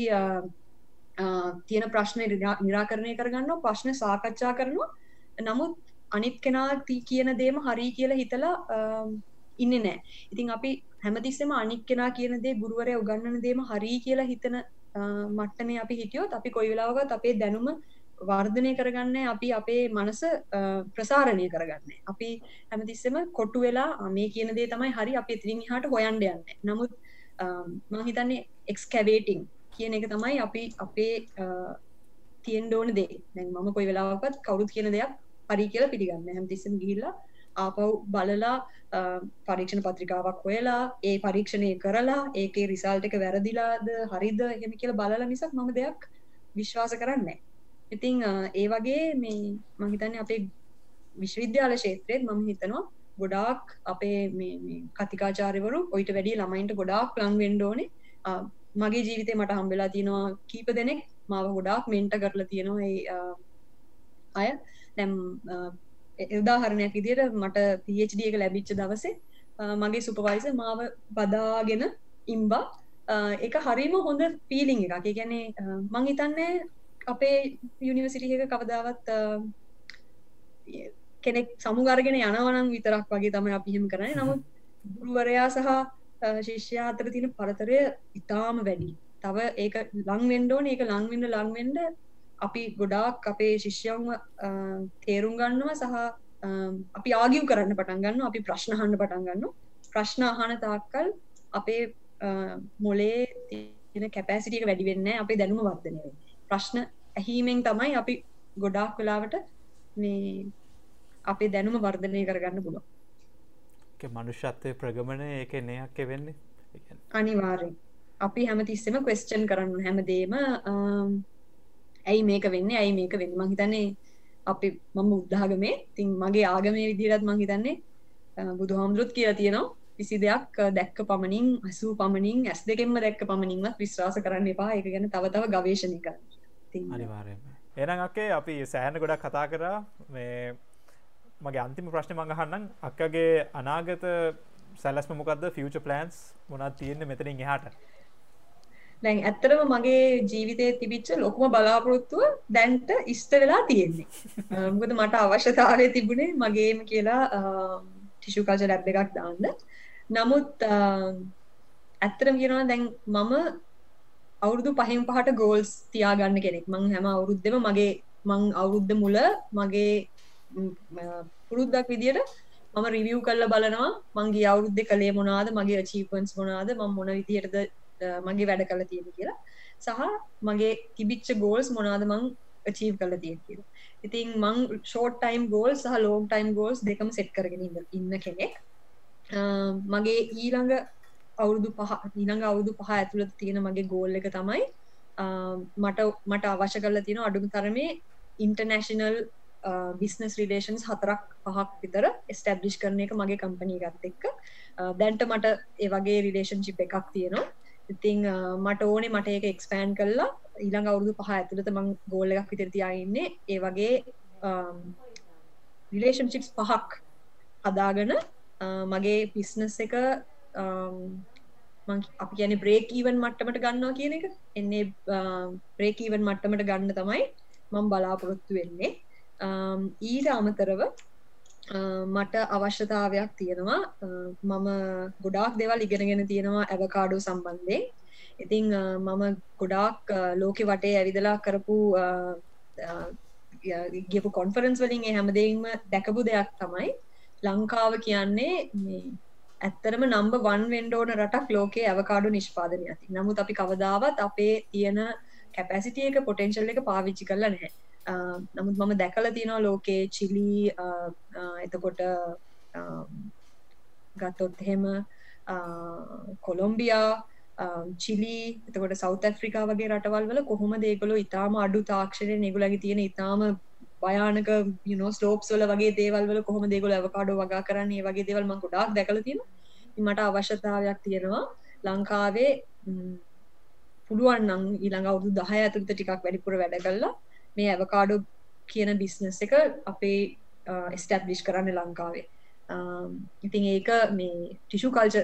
තියෙන ප්‍රශ්න නිරාකරණය කරගන්න ප්‍රශ්න සාකච්ඡා කරනවා. නමුත් අනිත් කෙනා කියන දේම හරි කියලා හිතලා ඉන්න නෑ ඉතින් අපි හැමතිස්සෙම අනික් කෙනා කියන දේ ගුරුවරය උගන්නන දේම හරි කියලා හිතන මට්ටමේ අපි හිටියොත් අපි කොයි වෙලාවකත් අපේ දැනුම වර්ධනය කරගන්න අපි අපේ මනස ප්‍රසාරණය කරගන්න. අපි හැමතිස්සම කොට්ටු වෙලා මේ කියන දේ තමයි හරි අපි ඉතිරින් හට හොයන්ඩ යන්න. නමුත් මහිතන්නේ එක්ස්කැවේටිං කියන එක තමයි අපි අපේ තියෙන් ඩෝන දේ. දැන් මම කොයි වෙලාවකත් කවුරුත් කියන දෙයක් හරි කියලා පිළිගන්න හැමතිස්සම ගිහිල්ලා ආපව් බලලා පරීක්ෂණ පත්‍රිකාවක් හොයලා ඒ පරීක්ෂණය කරලා ඒකේ රිසල්ට එක වැරදිලාද හරිද එහෙම කියලා බලලා මිසක් මම දෙයක් විශ්වාස කරන්නේ ඉතිං ඒ වගේ මේ මහිතන්නේ අපේ විශ්වවිද්‍යාල ක්ෂේත්‍රයේත් මම හිතනවා ගොඩාක් අපේ කතිකාචාරවරු ඔයිට වැඩි ළමයින්ට ගොඩාක් ලං වෙන්ඩෝනේ මගේ ජීවිතය මට හම්බෙලා තියෙනවා කීප දෙනෙක්. මාව ගොඩාක් මෙන්ට කරලා තියෙනවා අය. දැම් උදාහරණයක් විදියට මට PhD එක ලැබිච්ච දවසේ මගේ සුපවයිස මාව බදාගෙන ඉම්බා. එක හරිම හොඳ පීලිං එකක්. ගැනේ මං හිතන්නේ අපේ යුනිවසිටියක කවදාවත් කෙනෙක් සමුගර්ගෙන යනවනම් විතරක් වගේ තමයි අපිහිම කරන නමුත් ගුරුවරයා සහ ශිෂ්‍යයා අතර තියෙන පරතරය ඉතාම වැඩි. තව ඒක ලංවෙන්ඩෝන ඒක ලංවෙන්ඩ ලංවෙන්ඩ අපි ගොඩාක් අපේ ශිෂ්‍යවම තේරුම් ගන්නවා සහ අපි ආගිව් කරන්න පටන් ගන්න අපි ප්‍රශ්නහන්න පටන් ගන්න ප්‍රශ්න අහන තාක්කල් අපේ මොලේ තියෙන කැපෑසිටියක වැඩි වෙන්න අපේ දැනුම වර්ධනය ප්‍රශ්න ඇහීමෙන් තමයි අපි ගොඩාක් වෙලාවට මේ අපේ දැනුම වර්ධනය කරගන්න පුළුව මනුෂ්‍යත්වය ප්‍රගමණය ඒක නයක් වෙන්නේ. අනිවාරෙන් අපි හැම තිස්සෙම කස්චන් කරන්න හැමදේම ඇයි මේක වෙන්න? ඇයි මේක වෙන්න? මහිතන්නේ අපි මම උද්ධාගමේ තින් මගේ ආගමේ විදිරත් මහිතන්නේ බුදු හාමුදුරුත් කියලා තියෙනවා. කිසි දෙයක් දැක්ක පමණින් අසූ පමණින් ඇස් දෙකෙන්ම දැක්ක පමණින්වත් විශ්වාස කරන්න එපා. එක ගැන තවතව ගවේශණය කර අනිවාරයම එනම් අක්කේ අපි සෑහන ගොඩක් කතා කරා. මේ මගේ අන්තිම ප්‍රශ්න මඟහන්නම් අක්කගේ අනාගත සැලස්ම මොකක්ද ෆියච ප්ලන්ස් මොනත් තියෙන්නේ මෙතනින් එහාට? දැන් ඇත්තරම මගේ ජීවිතය තිබිච්ච ලොකුම බලාපොරොත්තුව දැන්ට ඉස්ත වෙලා තියෙන්නේ. මොකද මට අවශ්‍යතාවය තිබුණේ මගේම කියලා ටිෂු කල්ච ලැබ් එකක් දාන්න. නමුත් ඇත්තරම කියනවා දැන් මම අවුරුදු පහින් පහට ගෝල්ස් තියාගන්න කෙනෙක්. මං හැම අවුරුද්දම මගේ මං අවුරුද්ධ මුල මගේ පුරුද්දක් විදියට මම රිවියව් කල්ල බලනවා. මංගේ අවුරුද්ධ කළේ මොනාද මගේ චීපන්ස් මොනාද මං මොන විදියටද මගේ වැඩ කළ තියෙන කියලා. සහ මගේ තිබිච්ච ගෝල්ස් මොනාද මං චීව් කල තියෙන කියලා. ඉතින් මං ෂෝට් ටයිම් ගෝල් සහ ලෝන් ටයිම් ගෝල්ස් දෙකම සෙට් කරගෙන ඉන්න කෙනෙක්. මගේ ඊළඟ අවුරුදු පහ ඊළඟ අවුරුදු පහ ඇතුළත තියෙන මගේ ගෝල් එක තමයි මට මට අවශ්‍ය කරලා තියෙන අඩුම තරමේ ඉන්ටර්නැශනල් බිස්නස් රිලේෂන්ස් හතරක් පහක් විතර ස්ටබ්ලිෂ් කරන එක මගේ කම්පනී ගත් එක්ක. දැන්ට මට ඒ වගේ රිලේෂන්ශිප් එකක් තියෙනවා. ඉතිං මට ඕනේ මට ඒක එක්ස්පෑන් කරලා ඊළඟ අවුරුදු පහ ඇතුළත මං ගෝල්ල එකක් විතර තියාඉන්නේ ඒ වගේ රිලේෂන්ශිප්ස් පහක් හදාගන මගේ පිස්නස් එක Um, අපි කියන බ්‍රේකීවන් මට්ටමට ගන්නවා කියන එක. එන්නේ um, බ්‍රේකීවන් මට්ටමට ගන්න තමයි මං බලාපොරොත්තු වෙන්නේ. Um, ඊට අමතරව uh, මට අවශ්‍යතාවයක් තියෙනවා. Uh, මම ගොඩාක් දෙවල් ඉගෙනගෙන තියෙනවා ඇවකාඩු සම්බන්ධයෙන්. ඉතිං uh, මම ගොඩාක් ලෝකෙ වටේ ඇවිදලා කරපු ගියපු කොන්ෆරන්ස් වලින් හැමදීම දැකපු දෙයක් තමයි. ලංකාව කියන්නේ ඇත්තරම නම්බ වන් වෙන්ඩෝන රටක් ලෝකේ ඇවකාඩු නිෂ්පාදනය ඇති. නමුත් අපි කවදාවත් අපේ තියෙන කැපැසිටිය එක පොටෙන්ශල් එක පාවිච්චි කරලා නැහැ. නමුත් මම දැකල තියෙනවා ලෝකේ චිලි එතකොට ගත්තොත් එහෙම කොළොම්බියා චිලි එතකොට සෞත ඇෆ්‍රිකා වගේ රටවල් වල කොහොම දේකොලො ඉතාම අඩු තාක්ෂණය නිගුලගේ තියෙන ඉතාම භයානක යුනෝ ස්ලෝප්ස් වල වගේ දේවල් වල කොහොම දේගොල අවකාඩෝ වගා කරන්නේ වගේ දේවල් මං ගොඩාක් දැකලා තියෙනවා. මට අවශ්‍යතාවයක් තියෙනවා. ලංකාවේ පුළුවන් නම් ඊළඟ අවුරුදු 10 ඇතුළත ටිකක් වැඩිපුර වැඩ කළා මේ ඇවකාඩෝ කියන බිස්නස් එක අපේ ස්ටබ්ලිෂ් කරන්න ලංකාවේ. ඉතින් ඒක මේ ටිෂු කල්ච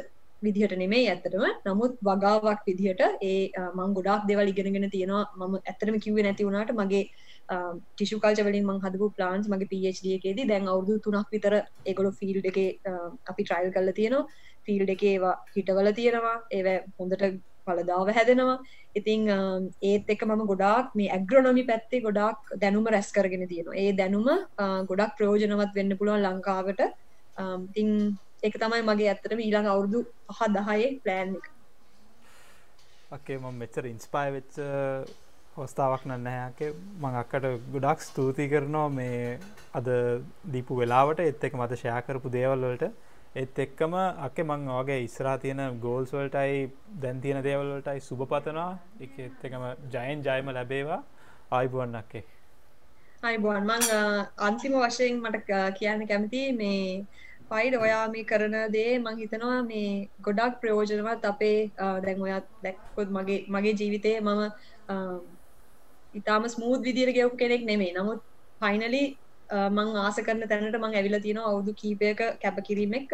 විදිහට නෙමේ ඇත්තටම. නමුත් වගාවක් විදිහට ඒ මං ගොඩක් දෙවල් ඉගෙනගෙන තියෙනවා. මම ඇත්තටම කිව්වේ නැති වුණාට මගේ ටිෂු කල්ච වලින් මං හදපු ප්ලාන්ස් මගේ PhD එකේදී දැන් අවුරුදු 3ක් විතර ඒගොල්ලෝ ෆීල්ඩ් එකේ අපි ට්‍රයිල් කරලා තියෙනවා. ෆීල්ඩ් එකේ ඒවා හිටවල තියෙනවා. ඒවා හොඳට පලදාව හැදෙනවා. ඉතිං ඒත් එක මම ගොඩාක් මේ ඇග්‍රොනොමි පැත්තේ ගොඩක් දැනුම රැස් කරගෙන තියෙනවා. ඒ දැනුම ගොඩක් ප්‍රයෝජනවත් වෙන්න පුළුවන් ලංකාවට. තිං එක තමයි මගේ ඇත්තටම ඊළඟ අවුරුදු පහ දහයේ ප්ලෑන් එක. අකේ මම මෙච්චර ඉන්ස්පාය වෙච්ච හොස්තාවක් නන්නහැක මං අක්කට ගොඩක් ස්තුති කරනවා මේ අද දීපු වෙලාවට. එත් එක මත ෂයා කරපු දේවල්වලට එත් එක්කම අක්කේ මං වගේ ඉස්රා තියෙන ගෝල්ස්වල්ටයි දැන් තියෙන දේවල්වලටයි සුභ පතනවා. එක එත් එකම ජයන් ජයම ලැබේවා. ආයිබුවන්නක්කේ අයිබුවන් මං අන්තිම වශයෙන් මට කියන්න කැමති මේ පයිඩ ඔයා මේ කරන දේ මං හිතනවා මේ ගොඩක් ප්‍රයෝජනවත් අපේ දැන් ඔයත් දැක්කොත් මගේ මගේ ජීවිතය මම ඉතාම ස්මූද් විදිර ගෙවපු කෙනෙක් නෙමේ නමුත් ෆයිනලි මං ආස කරන තැනට මං ඇවිල තියෙන අවුදු කීපයක කැපකිරීමෙක්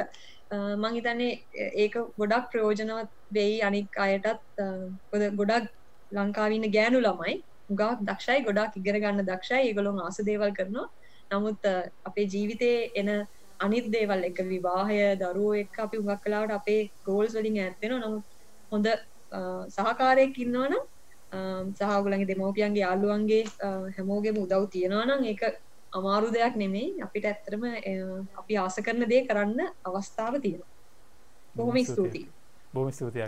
මං හිතන්නේ ඒක ගොඩක් ප්‍රයෝජනවත් වෙයි අනික් අයටත්. ගොඩක් ලංකාවන්න ගෑනු ළමයි ගක් දක්ෂයි ගොඩක් ඉගර ගන්න දක්ෂයි. ඒගොලොන් ආස දේවල් කරනවා. නමුත් අපේ ජීවිතයේ එන අනිත් දේවල් එක විවාහය දරුවෝ එක් අපි උගක් කලාවට අපේ ගෝල්ස් වලින් ඇත්තෙන නමුත් හොඳ සහකාරයක් ඉන්නවනම් සහගුලන්ගේ දෙමෝපියන්ගේ යාල්ලුවන්ගේ හැමෝගෙම උදව් තියෙනවා නම් ඒක අමාරු දෙයක් නෙමෙයි. අපිට ඇත්තරම අපි ආස කරන දේ කරන්න අවස්ථාව තියෙනවා. බොහොම ස්තුතියි. බොහොම ස්තුතියි